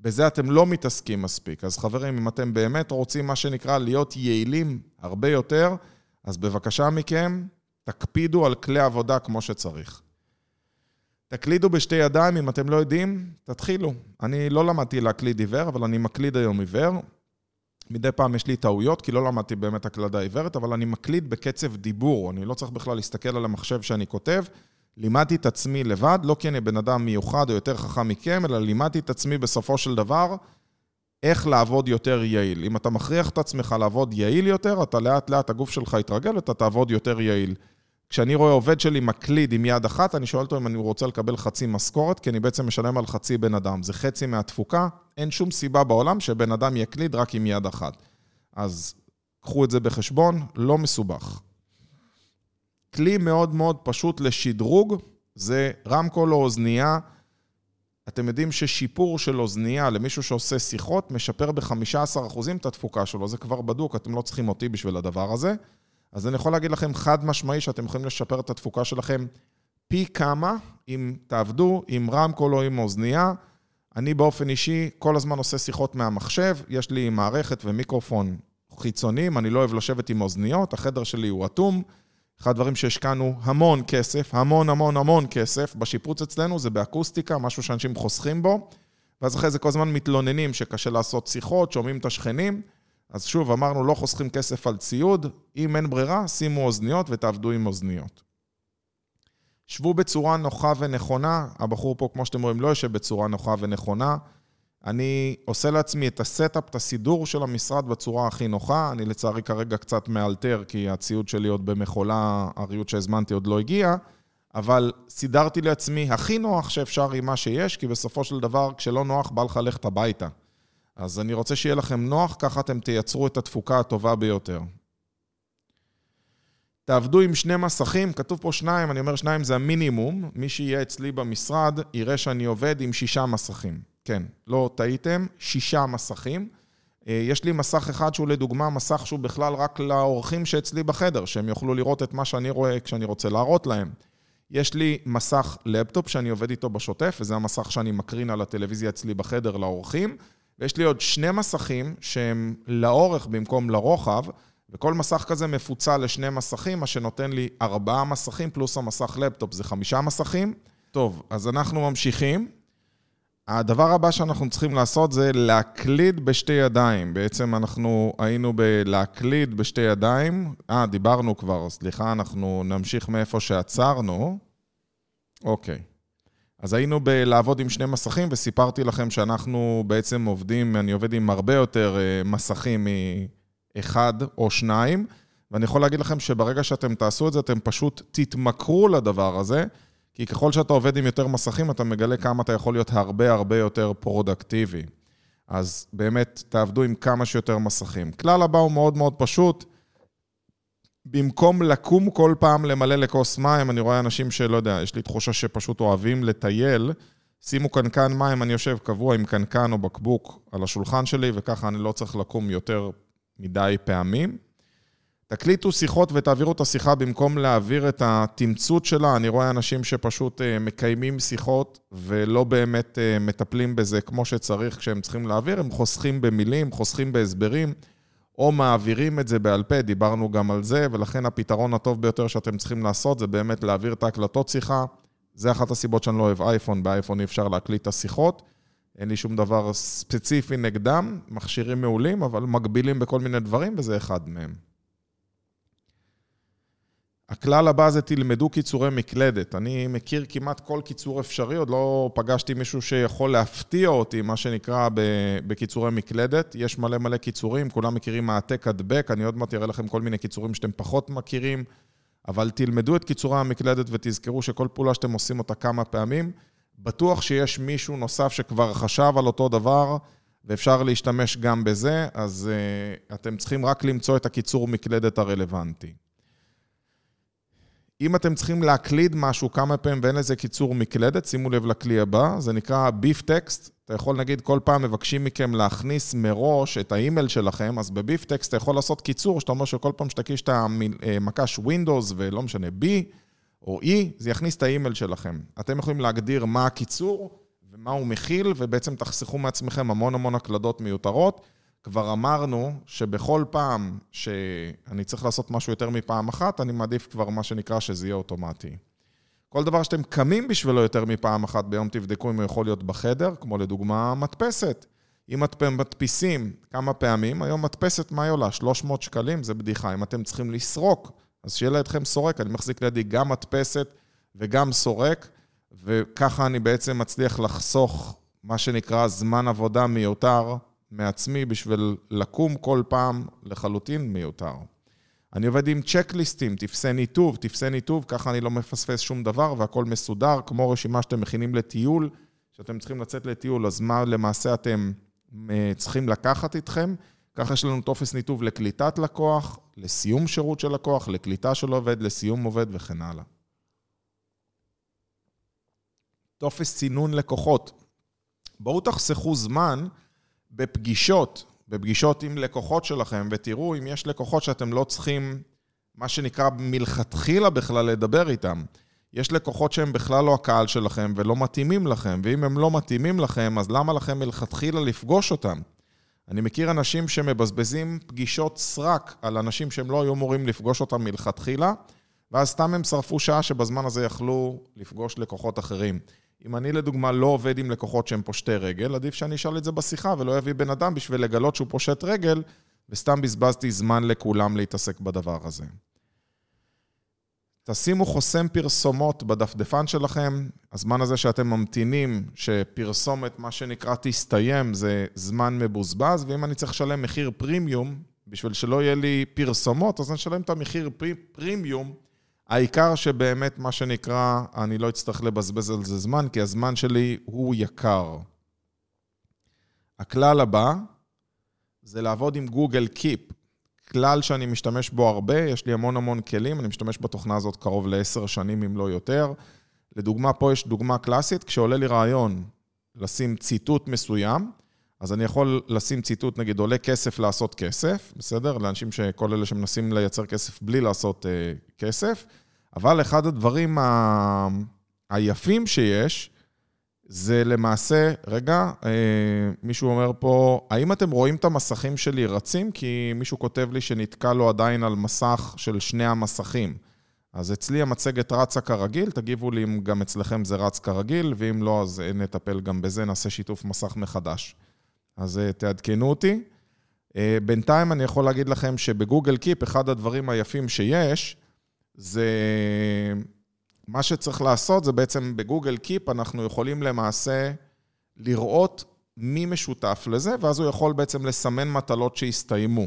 בזה אתם לא מתעסקים מספיק. אז חברים, אם אתם באמת רוצים, מה שנקרא, להיות יעילים הרבה יותר, אז בבקשה מכם, תקפידו על כלי עבודה כמו שצריך. תקלידו בשתי ידיים, אם אתם לא יודעים, תתחילו. אני לא למדתי להקליד עיוור, אבל אני מקליד היום עיוור. מדי פעם יש לי טעויות, כי לא למדתי באמת הקלדה עיוורת, אבל אני מקליד בקצב דיבור. אני לא צריך בכלל להסתכל על המחשב שאני כותב. לימדתי את עצמי לבד, לא כי אני בן אדם מיוחד או יותר חכם מכם, אלא לימדתי את עצמי בסופו של דבר איך לעבוד יותר יעיל. אם אתה מכריח את עצמך לעבוד יעיל יותר, אתה לאט לאט, הגוף שלך יתרגל ואתה תעבוד יותר יעיל. כשאני רואה עובד שלי מקליד עם יד אחת, אני שואל אותו אם אני רוצה לקבל חצי משכורת, כי אני בעצם משלם על חצי בן אדם. זה חצי מהתפוקה, אין שום סיבה בעולם שבן אדם יקליד רק עם יד אחת. אז קחו את זה בחשבון, לא מסובך. כלי מאוד מאוד פשוט לשדרוג זה רמקול או אוזנייה. אתם יודעים ששיפור של אוזנייה למישהו שעושה שיחות משפר ב-15% את התפוקה שלו, זה כבר בדוק, אתם לא צריכים אותי בשביל הדבר הזה. אז אני יכול להגיד לכם חד משמעי שאתם יכולים לשפר את התפוקה שלכם פי כמה, אם תעבדו עם רמקול או עם אוזנייה. אני באופן אישי כל הזמן עושה שיחות מהמחשב, יש לי מערכת ומיקרופון חיצוניים, אני לא אוהב לשבת עם אוזניות, החדר שלי הוא אטום. אחד הדברים שהשקענו המון כסף, המון המון המון כסף, בשיפוץ אצלנו זה באקוסטיקה, משהו שאנשים חוסכים בו, ואז אחרי זה כל הזמן מתלוננים שקשה לעשות שיחות, שומעים את השכנים. אז שוב, אמרנו, לא חוסכים כסף על ציוד, אם אין ברירה, שימו אוזניות ותעבדו עם אוזניות. שבו בצורה נוחה ונכונה, הבחור פה, כמו שאתם רואים, לא יושב בצורה נוחה ונכונה. אני עושה לעצמי את ה setup, את הסידור של המשרד בצורה הכי נוחה. אני לצערי כרגע קצת מאלתר, כי הציוד שלי עוד במכולה, הריהוט שהזמנתי עוד לא הגיע, אבל סידרתי לעצמי הכי נוח שאפשר עם מה שיש, כי בסופו של דבר, כשלא נוח, בא לך ללכת הביתה. אז אני רוצה שיהיה לכם נוח, ככה אתם תייצרו את התפוקה הטובה ביותר. תעבדו עם שני מסכים, כתוב פה שניים, אני אומר שניים זה המינימום. מי שיהיה אצלי במשרד יראה שאני עובד עם שישה מסכים. כן, לא טעיתם, שישה מסכים. אה, יש לי מסך אחד שהוא לדוגמה מסך שהוא בכלל רק לאורחים שאצלי בחדר, שהם יוכלו לראות את מה שאני רואה כשאני רוצה להראות להם. יש לי מסך לפטופ שאני עובד איתו בשוטף, וזה המסך שאני מקרין על הטלוויזיה אצלי בחדר לאורחים. ויש לי עוד שני מסכים שהם לאורך במקום לרוחב, וכל מסך כזה מפוצל לשני מסכים, מה שנותן לי ארבעה מסכים פלוס המסך לפטופ, זה חמישה מסכים. טוב, אז אנחנו ממשיכים. הדבר הבא שאנחנו צריכים לעשות זה להקליד בשתי ידיים. בעצם אנחנו היינו בלהקליד בשתי ידיים. אה, דיברנו כבר, סליחה, אנחנו נמשיך מאיפה שעצרנו. אוקיי. אז היינו בלעבוד עם שני מסכים, וסיפרתי לכם שאנחנו בעצם עובדים, אני עובד עם הרבה יותר אה, מסכים מאחד או שניים, ואני יכול להגיד לכם שברגע שאתם תעשו את זה, אתם פשוט תתמכרו לדבר הזה. כי ככל שאתה עובד עם יותר מסכים, אתה מגלה כמה אתה יכול להיות הרבה הרבה יותר פרודקטיבי. אז באמת, תעבדו עם כמה שיותר מסכים. כלל הבא הוא מאוד מאוד פשוט. במקום לקום כל פעם למלא לכוס מים, אני רואה אנשים שלא יודע, יש לי תחושה שפשוט אוהבים לטייל, שימו קנקן מים, אני יושב קבוע עם קנקן או בקבוק על השולחן שלי, וככה אני לא צריך לקום יותר מדי פעמים. תקליטו שיחות ותעבירו את השיחה במקום להעביר את התמצות שלה. אני רואה אנשים שפשוט אה, מקיימים שיחות ולא באמת אה, מטפלים בזה כמו שצריך כשהם צריכים להעביר, הם חוסכים במילים, חוסכים בהסברים, או מעבירים את זה בעל פה, דיברנו גם על זה, ולכן הפתרון הטוב ביותר שאתם צריכים לעשות זה באמת להעביר את ההקלטות שיחה. זה אחת הסיבות שאני לא אוהב אייפון, באייפון אי אפשר להקליט את השיחות. אין לי שום דבר ספציפי נגדם, מכשירים מעולים, אבל מגבילים בכל מיני דברים, וזה אחד מהם. הכלל הבא זה תלמדו קיצורי מקלדת. אני מכיר כמעט כל קיצור אפשרי, עוד לא פגשתי מישהו שיכול להפתיע אותי, מה שנקרא, בקיצורי מקלדת. יש מלא מלא קיצורים, כולם מכירים העתק הדבק, אני עוד מעט אראה לכם כל מיני קיצורים שאתם פחות מכירים, אבל תלמדו את קיצורי המקלדת ותזכרו שכל פעולה שאתם עושים אותה כמה פעמים, בטוח שיש מישהו נוסף שכבר חשב על אותו דבר, ואפשר להשתמש גם בזה, אז uh, אתם צריכים רק למצוא את הקיצור מקלדת הרלוונטי. אם אתם צריכים להקליד משהו כמה פעמים ואין לזה קיצור מקלדת, שימו לב לכלי הבא, זה נקרא ביף טקסט. אתה יכול, נגיד, כל פעם מבקשים מכם להכניס מראש את האימייל שלכם, אז בביף טקסט אתה יכול לעשות קיצור, שאתה אומר שכל פעם שתקיש את המקש Windows ולא משנה B או E, זה יכניס את האימייל שלכם. אתם יכולים להגדיר מה הקיצור ומה הוא מכיל, ובעצם תחסכו מעצמכם המון המון הקלדות מיותרות. כבר אמרנו שבכל פעם שאני צריך לעשות משהו יותר מפעם אחת, אני מעדיף כבר מה שנקרא שזה יהיה אוטומטי. כל דבר שאתם קמים בשבילו יותר מפעם אחת ביום, תבדקו אם הוא יכול להיות בחדר, כמו לדוגמה מדפסת. אם אתם מדפיסים כמה פעמים, היום מדפסת, מה היא עולה? 300 שקלים? זה בדיחה. אם אתם צריכים לסרוק, אז שיהיה לידכם סורק. אני מחזיק לידי גם מדפסת וגם סורק, וככה אני בעצם מצליח לחסוך מה שנקרא זמן עבודה מיותר מעצמי בשביל לקום כל פעם לחלוטין מיותר. אני עובד עם צ'קליסטים, טפסי ניתוב, טפסי ניתוב, ככה אני לא מפספס שום דבר והכל מסודר, כמו רשימה שאתם מכינים לטיול, שאתם צריכים לצאת לטיול, אז מה למעשה אתם אה, צריכים לקחת איתכם? ככה יש לנו טופס ניתוב לקליטת לקוח, לסיום שירות של לקוח, לקליטה של עובד, לסיום עובד וכן הלאה. טופס צינון לקוחות. בואו תחסכו זמן בפגישות, בפגישות עם לקוחות שלכם, ותראו אם יש לקוחות שאתם לא צריכים, מה שנקרא, מלכתחילה בכלל לדבר איתם. יש לקוחות שהם בכלל לא הקהל שלכם ולא מתאימים לכם, ואם הם לא מתאימים לכם, אז למה לכם מלכתחילה לפגוש אותם? אני מכיר אנשים שמבזבזים פגישות סרק על אנשים שהם לא היו אמורים לפגוש אותם מלכתחילה, ואז סתם הם שרפו שעה שבזמן הזה יכלו לפגוש לקוחות אחרים. אם אני לדוגמה לא עובד עם לקוחות שהם פושטי רגל, עדיף שאני אשאל את זה בשיחה ולא אביא בן אדם בשביל לגלות שהוא פושט רגל, וסתם בזבזתי זמן לכולם להתעסק בדבר הזה. תשימו חוסם פרסומות בדפדפן שלכם, הזמן הזה שאתם ממתינים שפרסומת, מה שנקרא, תסתיים, זה זמן מבוזבז, ואם אני צריך לשלם מחיר פרימיום, בשביל שלא יהיה לי פרסומות, אז אני אשלם את המחיר פרימיום העיקר שבאמת, מה שנקרא, אני לא אצטרך לבזבז על זה זמן, כי הזמן שלי הוא יקר. הכלל הבא זה לעבוד עם גוגל קיפ. כלל שאני משתמש בו הרבה, יש לי המון המון כלים, אני משתמש בתוכנה הזאת קרוב לעשר שנים, אם לא יותר. לדוגמה, פה יש דוגמה קלאסית, כשעולה לי רעיון לשים ציטוט מסוים, אז אני יכול לשים ציטוט, נגיד, עולה כסף לעשות כסף, בסדר? לאנשים שכל אלה שמנסים לייצר כסף בלי לעשות uh, כסף, אבל אחד הדברים ה... היפים שיש, זה למעשה, רגע, uh, מישהו אומר פה, האם אתם רואים את המסכים שלי רצים? כי מישהו כותב לי שנתקע לו עדיין על מסך של שני המסכים. אז אצלי המצגת רצה כרגיל, תגיבו לי אם גם אצלכם זה רץ כרגיל, ואם לא, אז נטפל גם בזה, נעשה שיתוף מסך מחדש. אז תעדכנו אותי. בינתיים אני יכול להגיד לכם שבגוגל קיפ, אחד הדברים היפים שיש, זה מה שצריך לעשות, זה בעצם בגוגל קיפ אנחנו יכולים למעשה לראות מי משותף לזה, ואז הוא יכול בעצם לסמן מטלות שהסתיימו.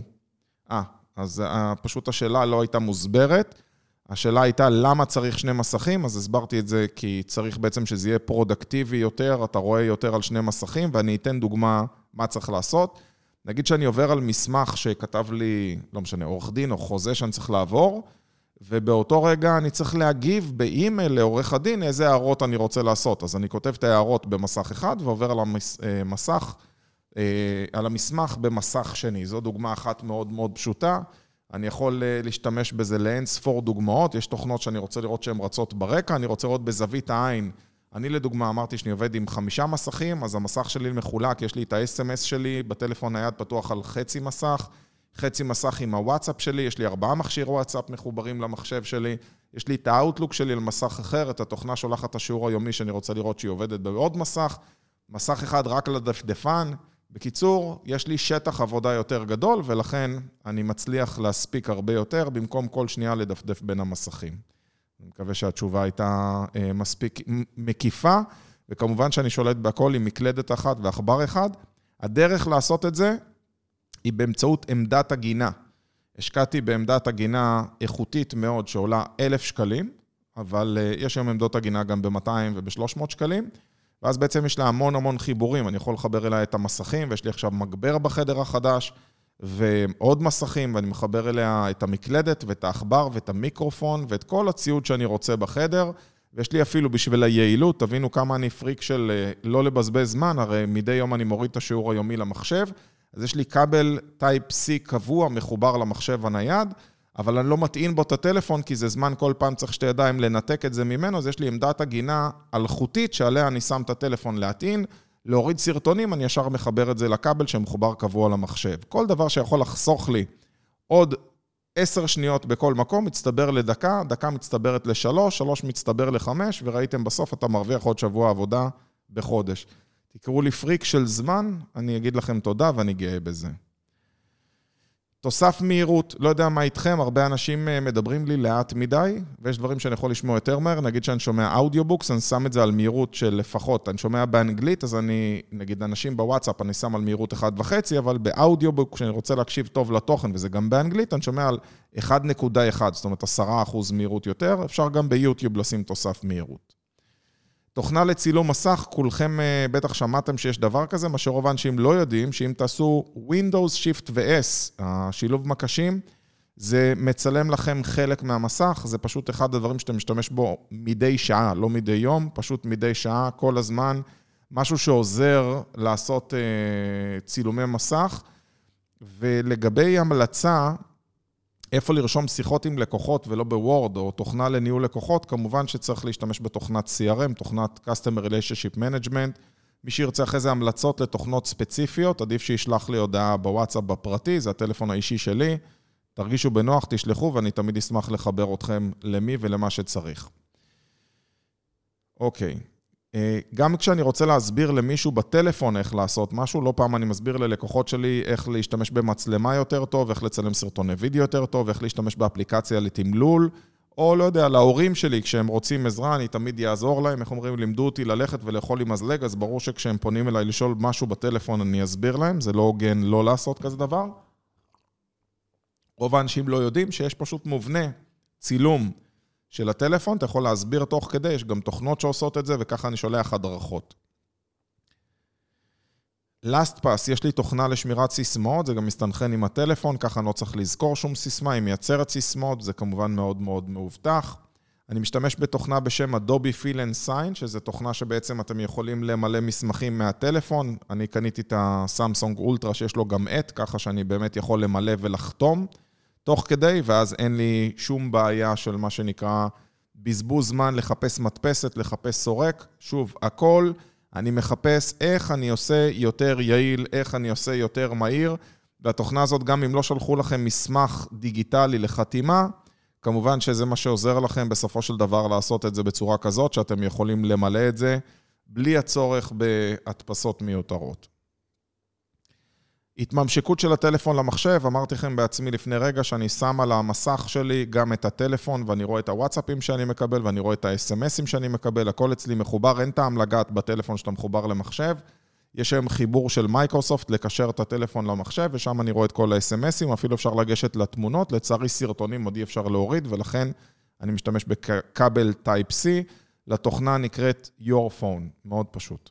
אה, אז פשוט השאלה לא הייתה מוסברת. השאלה הייתה למה צריך שני מסכים, אז הסברתי את זה כי צריך בעצם שזה יהיה productive יותר, אתה רואה יותר על שני מסכים, ואני אתן דוגמה מה צריך לעשות. נגיד שאני עובר על מסמך שכתב לי, לא משנה, עורך דין או חוזה שאני צריך לעבור, ובאותו רגע אני צריך להגיב באימייל לעורך הדין איזה הערות אני רוצה לעשות. אז אני כותב את ההערות במסך אחד ועובר על המסך, אה, על המסמך במסך שני. זו דוגמה אחת מאוד מאוד פשוטה. אני יכול אה, להשתמש בזה לאין ספור דוגמאות, יש תוכנות שאני רוצה לראות שהן רצות ברקע, אני רוצה לראות בזווית העין. אני לדוגמה אמרתי שאני עובד עם חמישה מסכים, אז המסך שלי מחולק, יש לי את ה-SMS שלי, בטלפון נייד פתוח על חצי מסך, חצי מסך עם הוואטסאפ שלי, יש לי ארבעה מכשיר וואטסאפ מחוברים למחשב שלי, יש לי את האוטלוק שלי על מסך אחר, את התוכנה שולחת את השיעור היומי שאני רוצה לראות שהיא עובדת בעוד מסך, מסך אחד רק לדפדפן. בקיצור, יש לי שטח עבודה יותר גדול, ולכן אני מצליח להספיק הרבה יותר, במקום כל שנייה לדפדף בין המסכים. אני מקווה שהתשובה הייתה אה, מספיק מקיפה, וכמובן שאני שולט בהכל עם מקלדת אחת ועכבר אחד. הדרך לעשות את זה היא באמצעות עמדת הגינה. השקעתי בעמדת הגינה איכותית מאוד שעולה אלף שקלים, אבל אה, יש היום עמדות הגינה גם ב-200 וב-300 שקלים, ואז בעצם יש לה המון המון חיבורים. אני יכול לחבר אליה את המסכים, ויש לי עכשיו מגבר בחדר החדש, ועוד מסכים, ואני מחבר אליה את המקלדת ואת העכבר ואת המיקרופון ואת כל הציוד שאני רוצה בחדר. ויש לי אפילו בשביל היעילות, תבינו כמה אני פריק של אה, לא לבזבז זמן, הרי מדי יום אני מוריד את השיעור היומי למחשב, אז יש לי כבל טייפ-C קבוע מחובר למחשב הנייד, אבל אני לא מטעין בו את הטלפון, כי זה זמן כל פעם צריך שתי ידיים לנתק את זה ממנו, אז יש לי עמדת הגינה אלחוטית שעליה אני שם את הטלפון להטעין. להוריד סרטונים, אני ישר מחבר את זה לכבל שמחובר קבוע למחשב. כל דבר שיכול לחסוך לי עוד עשר שניות בכל מקום, מצטבר לדקה, דקה מצטברת לשלוש, שלוש מצטבר לחמש, וראיתם בסוף אתה מרוויח עוד שבוע עבודה בחודש. תקראו לי פריק של זמן, אני אגיד לכם תודה ואני גאה בזה. תוסף מהירות, לא יודע מה איתכם, הרבה אנשים אה, מדברים לי לאט מדי, ויש דברים שאני יכול לשמוע יותר מהר, נגיד שאני שומע audiobooks, אני שם את זה על מהירות של לפחות, אני שומע באנגלית, אז אני, נגיד אנשים בוואטסאפ, אני שם על מהירות 1.5, אבל באודיובוקס, כשאני רוצה להקשיב טוב לתוכן, וזה גם באנגלית, אני שומע על 1.1, זאת אומרת 10% מהירות יותר, אפשר גם ביוטיוב לשים תוסף מהירות. תוכנה לצילום מסך, כולכם אה, בטח שמעתם שיש דבר כזה, מה שרוב האנשים לא יודעים, שאם תעשו Windows, Shift ו-S, השילוב מקשים, זה מצלם לכם חלק מהמסך, זה פשוט אחד הדברים שאתם משתמש בו מדי שעה, לא מדי יום, פשוט מדי שעה, כל הזמן, משהו שעוזר לעשות uh, צילומי מסך. ולגבי המלצה, איפה לרשום שיחות עם לקוחות ולא בוורד או תוכנה לניהול לקוחות, כמובן שצריך להשתמש בתוכנת CRM, תוכנת Customer Relationship Management. מי שירצה אחרי זה המלצות לתוכנות ספציפיות, עדיף שישלח לי הודעה בוואטסאפ בפרטי, זה הטלפון האישי שלי. תרגישו בנוח, תשלחו, ואני תמיד אשמח לחבר אתכם למי ולמה שצריך. אוקיי. אה, גם כשאני רוצה להסביר למישהו בטלפון איך לעשות משהו, לא פעם אני מסביר ללקוחות שלי איך להשתמש במצלמה יותר טוב, איך לצלם סרטוני וידאו יותר טוב, איך להשתמש באפליקציה לתמלול, או לא יודע, להורים שלי, כשהם רוצים עזרה, אני תמיד אעזור להם. איך אומרים, לימדו אותי ללכת ולאכול עם מזלג, אז ברור שכשהם פונים אליי לשאול משהו בטלפון, אני אסביר להם, זה לא הוגן לא לעשות כזה דבר. רוב האנשים לא יודעים שיש פשוט מובנה, צילום. של הטלפון, אתה יכול להסביר תוך כדי, יש גם תוכנות שעושות את זה, וככה אני שולח הדרכות. LastPass, יש לי תוכנה לשמירת סיסמאות, זה גם מסתנכרן עם הטלפון, ככה אני לא צריך לזכור שום סיסמה, היא מייצרת סיסמאות, זה כמובן מאוד מאוד מאובטח. אני משתמש בתוכנה בשם Adobe Fill and Sign, שזו תוכנה שבעצם אתם יכולים למלא מסמכים מהטלפון. אני קניתי את הסמסונג אולטרה שיש לו גם עט, ככה שאני באמת יכול למלא ולחתום. תוך כדי, ואז אין לי שום בעיה של מה שנקרא בזבוז זמן לחפש מדפסת, לחפש סורק. שוב, הכל, אני מחפש איך אני עושה יותר יעיל, איך אני עושה יותר מהיר. והתוכנה הזאת, גם אם לא שלחו לכם מסמך דיגיטלי לחתימה, כמובן שזה מה שעוזר לכם בסופו של דבר לעשות את זה בצורה כזאת, שאתם יכולים למלא את זה בלי הצורך בהדפסות מיותרות. התממשקות של הטלפון למחשב, אמרתי לכם בעצמי לפני רגע שאני שם על המסך שלי גם את הטלפון ואני רואה את הוואטסאפים שאני מקבל ואני רואה את ה-SMSים שאני מקבל, הכל אצלי מחובר, אין טעם לגעת בטלפון שאתה מחובר למחשב. יש היום חיבור של מייקרוסופט לקשר את הטלפון למחשב, ושם אני רואה את כל ה-SMSים, אפילו אפשר לגשת לתמונות, לצערי סרטונים עוד אי אפשר להוריד, ולכן אני משתמש בכבל Type-C, לתוכנה נקראת Your Phone, מאוד פשוט.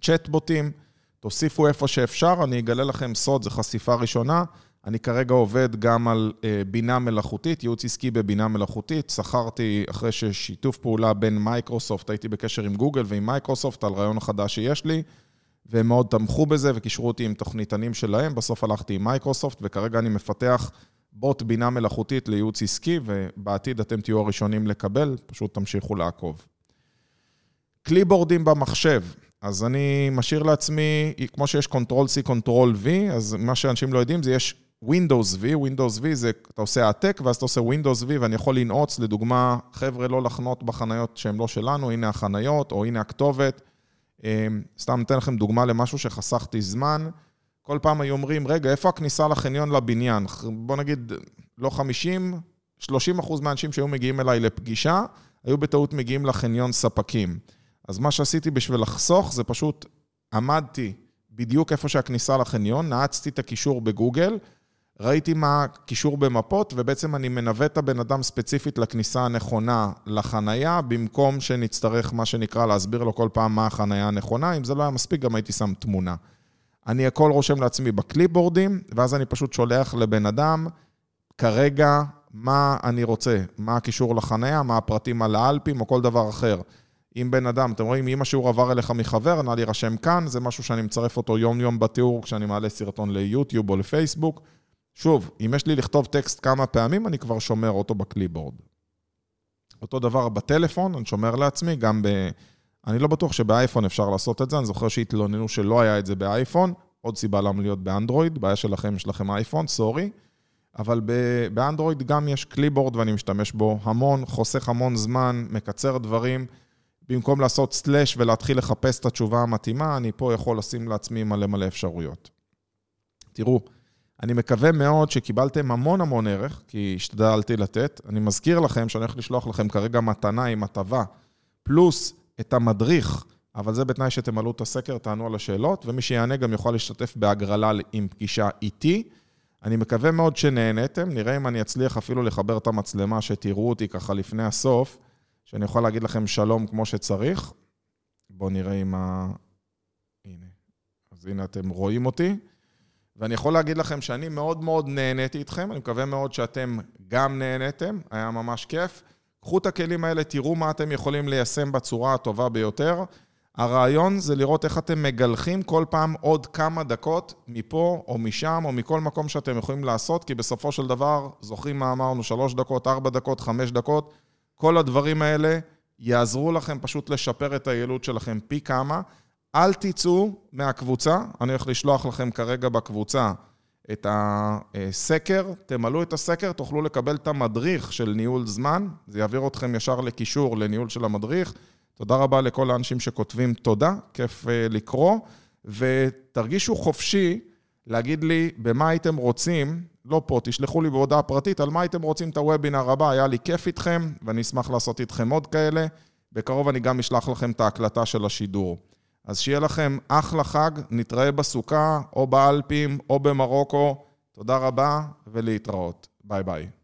צ'אטבוטים, תוסיפו איפה שאפשר, אני אגלה לכם סוד, זו חשיפה ראשונה. אני כרגע עובד גם על אה, בינה מלאכותית, ייעוץ עסקי בבינה מלאכותית. שכרתי, אחרי ששיתוף פעולה בין מייקרוסופט, הייתי בקשר עם גוגל ועם מייקרוסופט על רעיון החדש שיש לי, והם מאוד תמכו בזה וקישרו אותי עם תוכניתנים שלהם. בסוף הלכתי עם מייקרוסופט, וכרגע אני מפתח בוט בינה מלאכותית לייעוץ עסקי, ובעתיד אתם תהיו הראשונים לקבל, פשוט תמשיכו לעקוב. קליבורדים במחשב. אז אני משאיר לעצמי, כמו שיש Ctrl-C, Ctrl-V, אז מה שאנשים לא יודעים זה יש Windows V, Windows V זה, אתה עושה העתק ואז אתה עושה Windows V ואני יכול לנעוץ, לדוגמה, חבר'ה לא לחנות בחניות שהן לא שלנו, הנה החניות או הנה הכתובת. אמ, סתם אתן לכם דוגמה למשהו שחסכתי זמן. כל פעם היו אומרים, רגע, איפה הכניסה לחניון לבניין? בוא נגיד, לא 50, 30 אחוז מהאנשים שהיו מגיעים אליי לפגישה, היו בטעות מגיעים לחניון ספקים. אז מה שעשיתי בשביל לחסוך זה פשוט עמדתי בדיוק איפה שהכניסה לחניון, נעצתי את הקישור בגוגל, ראיתי מה הקישור במפות, ובעצם אני מנווט את הבן אדם ספציפית לכניסה הנכונה לחנייה, במקום שנצטרך, מה שנקרא, להסביר לו כל פעם מה החנייה הנכונה. אם זה לא היה מספיק, גם הייתי שם תמונה. אני הכל רושם לעצמי בקליפבורדים, ואז אני פשוט שולח לבן אדם, כרגע, מה אני רוצה, מה הקישור לחנייה, מה הפרטים על האלפים או כל דבר אחר. אם בן אדם, אתם רואים, אם השיעור עבר אליך מחבר, נא להירשם כאן, זה משהו שאני מצרף אותו יום-יום בתיאור כשאני מעלה סרטון ליוטיוב או לפייסבוק. שוב, אם יש לי לכתוב טקסט כמה פעמים, אני כבר שומר אותו בקליבורד. אותו דבר בטלפון, אני שומר לעצמי, גם ב... אני לא בטוח שבאייפון אפשר לעשות את זה, אני זוכר שהתלוננו שלא היה את זה באייפון, עוד סיבה למה להיות באנדרואיד, בעיה שלכם, יש לכם אייפון, סורי. אבל באנדרואיד גם יש קליבורד ואני משתמש בו המון, חוסך המון זמן, מקצר דברים. במקום לעשות סלאש ולהתחיל לחפש את התשובה המתאימה, אני פה יכול לשים לעצמי מלא מלא אפשרויות. תראו, אני מקווה מאוד שקיבלתם המון המון ערך, כי השתדלתי לתת. אני מזכיר לכם שאני הולך לשלוח לכם כרגע מתנה עם הטבה, פלוס את המדריך, אבל זה בתנאי שתמלאו את הסקר, תענו על השאלות, ומי שיענה גם יוכל להשתתף בהגרלה עם פגישה איתי. אני מקווה מאוד שנהנתם, נראה אם אני אצליח אפילו לחבר את המצלמה, שתראו אותי ככה לפני הסוף. שאני יכול להגיד לכם שלום כמו שצריך. בואו נראה אם ה... הנה. אז הנה אתם רואים אותי. ואני יכול להגיד לכם שאני מאוד מאוד נהניתי איתכם, אני מקווה מאוד שאתם גם נהניתם, היה ממש כיף. קחו את הכלים האלה, תראו מה אתם יכולים ליישם בצורה הטובה ביותר. הרעיון זה לראות איך אתם מגלחים כל פעם עוד כמה דקות מפה או משם או מכל מקום שאתם יכולים לעשות, כי בסופו של דבר, זוכרים מה אמרנו, שלוש דקות, ארבע דקות, חמש דקות, כל הדברים האלה יעזרו לכם פשוט לשפר את היעילות שלכם פי כמה. אל תצאו מהקבוצה, אני הולך לשלוח לכם כרגע בקבוצה את הסקר, תמלאו את הסקר, תוכלו לקבל את המדריך של ניהול זמן, זה יעביר אתכם ישר לקישור לניהול של המדריך. תודה רבה לכל האנשים שכותבים תודה, כיף אה, לקרוא, ותרגישו חופשי להגיד לי במה הייתם רוצים לא פה, תשלחו לי בהודעה פרטית על מה הייתם רוצים את הוובינר הבא, היה לי כיף איתכם, ואני אשמח לעשות איתכם עוד כאלה. בקרוב אני גם אשלח לכם את ההקלטה של השידור. אז שיהיה לכם אחלה חג, נתראה בסוכה, או באלפים, או במרוקו. תודה רבה, ולהתראות. ביי ביי.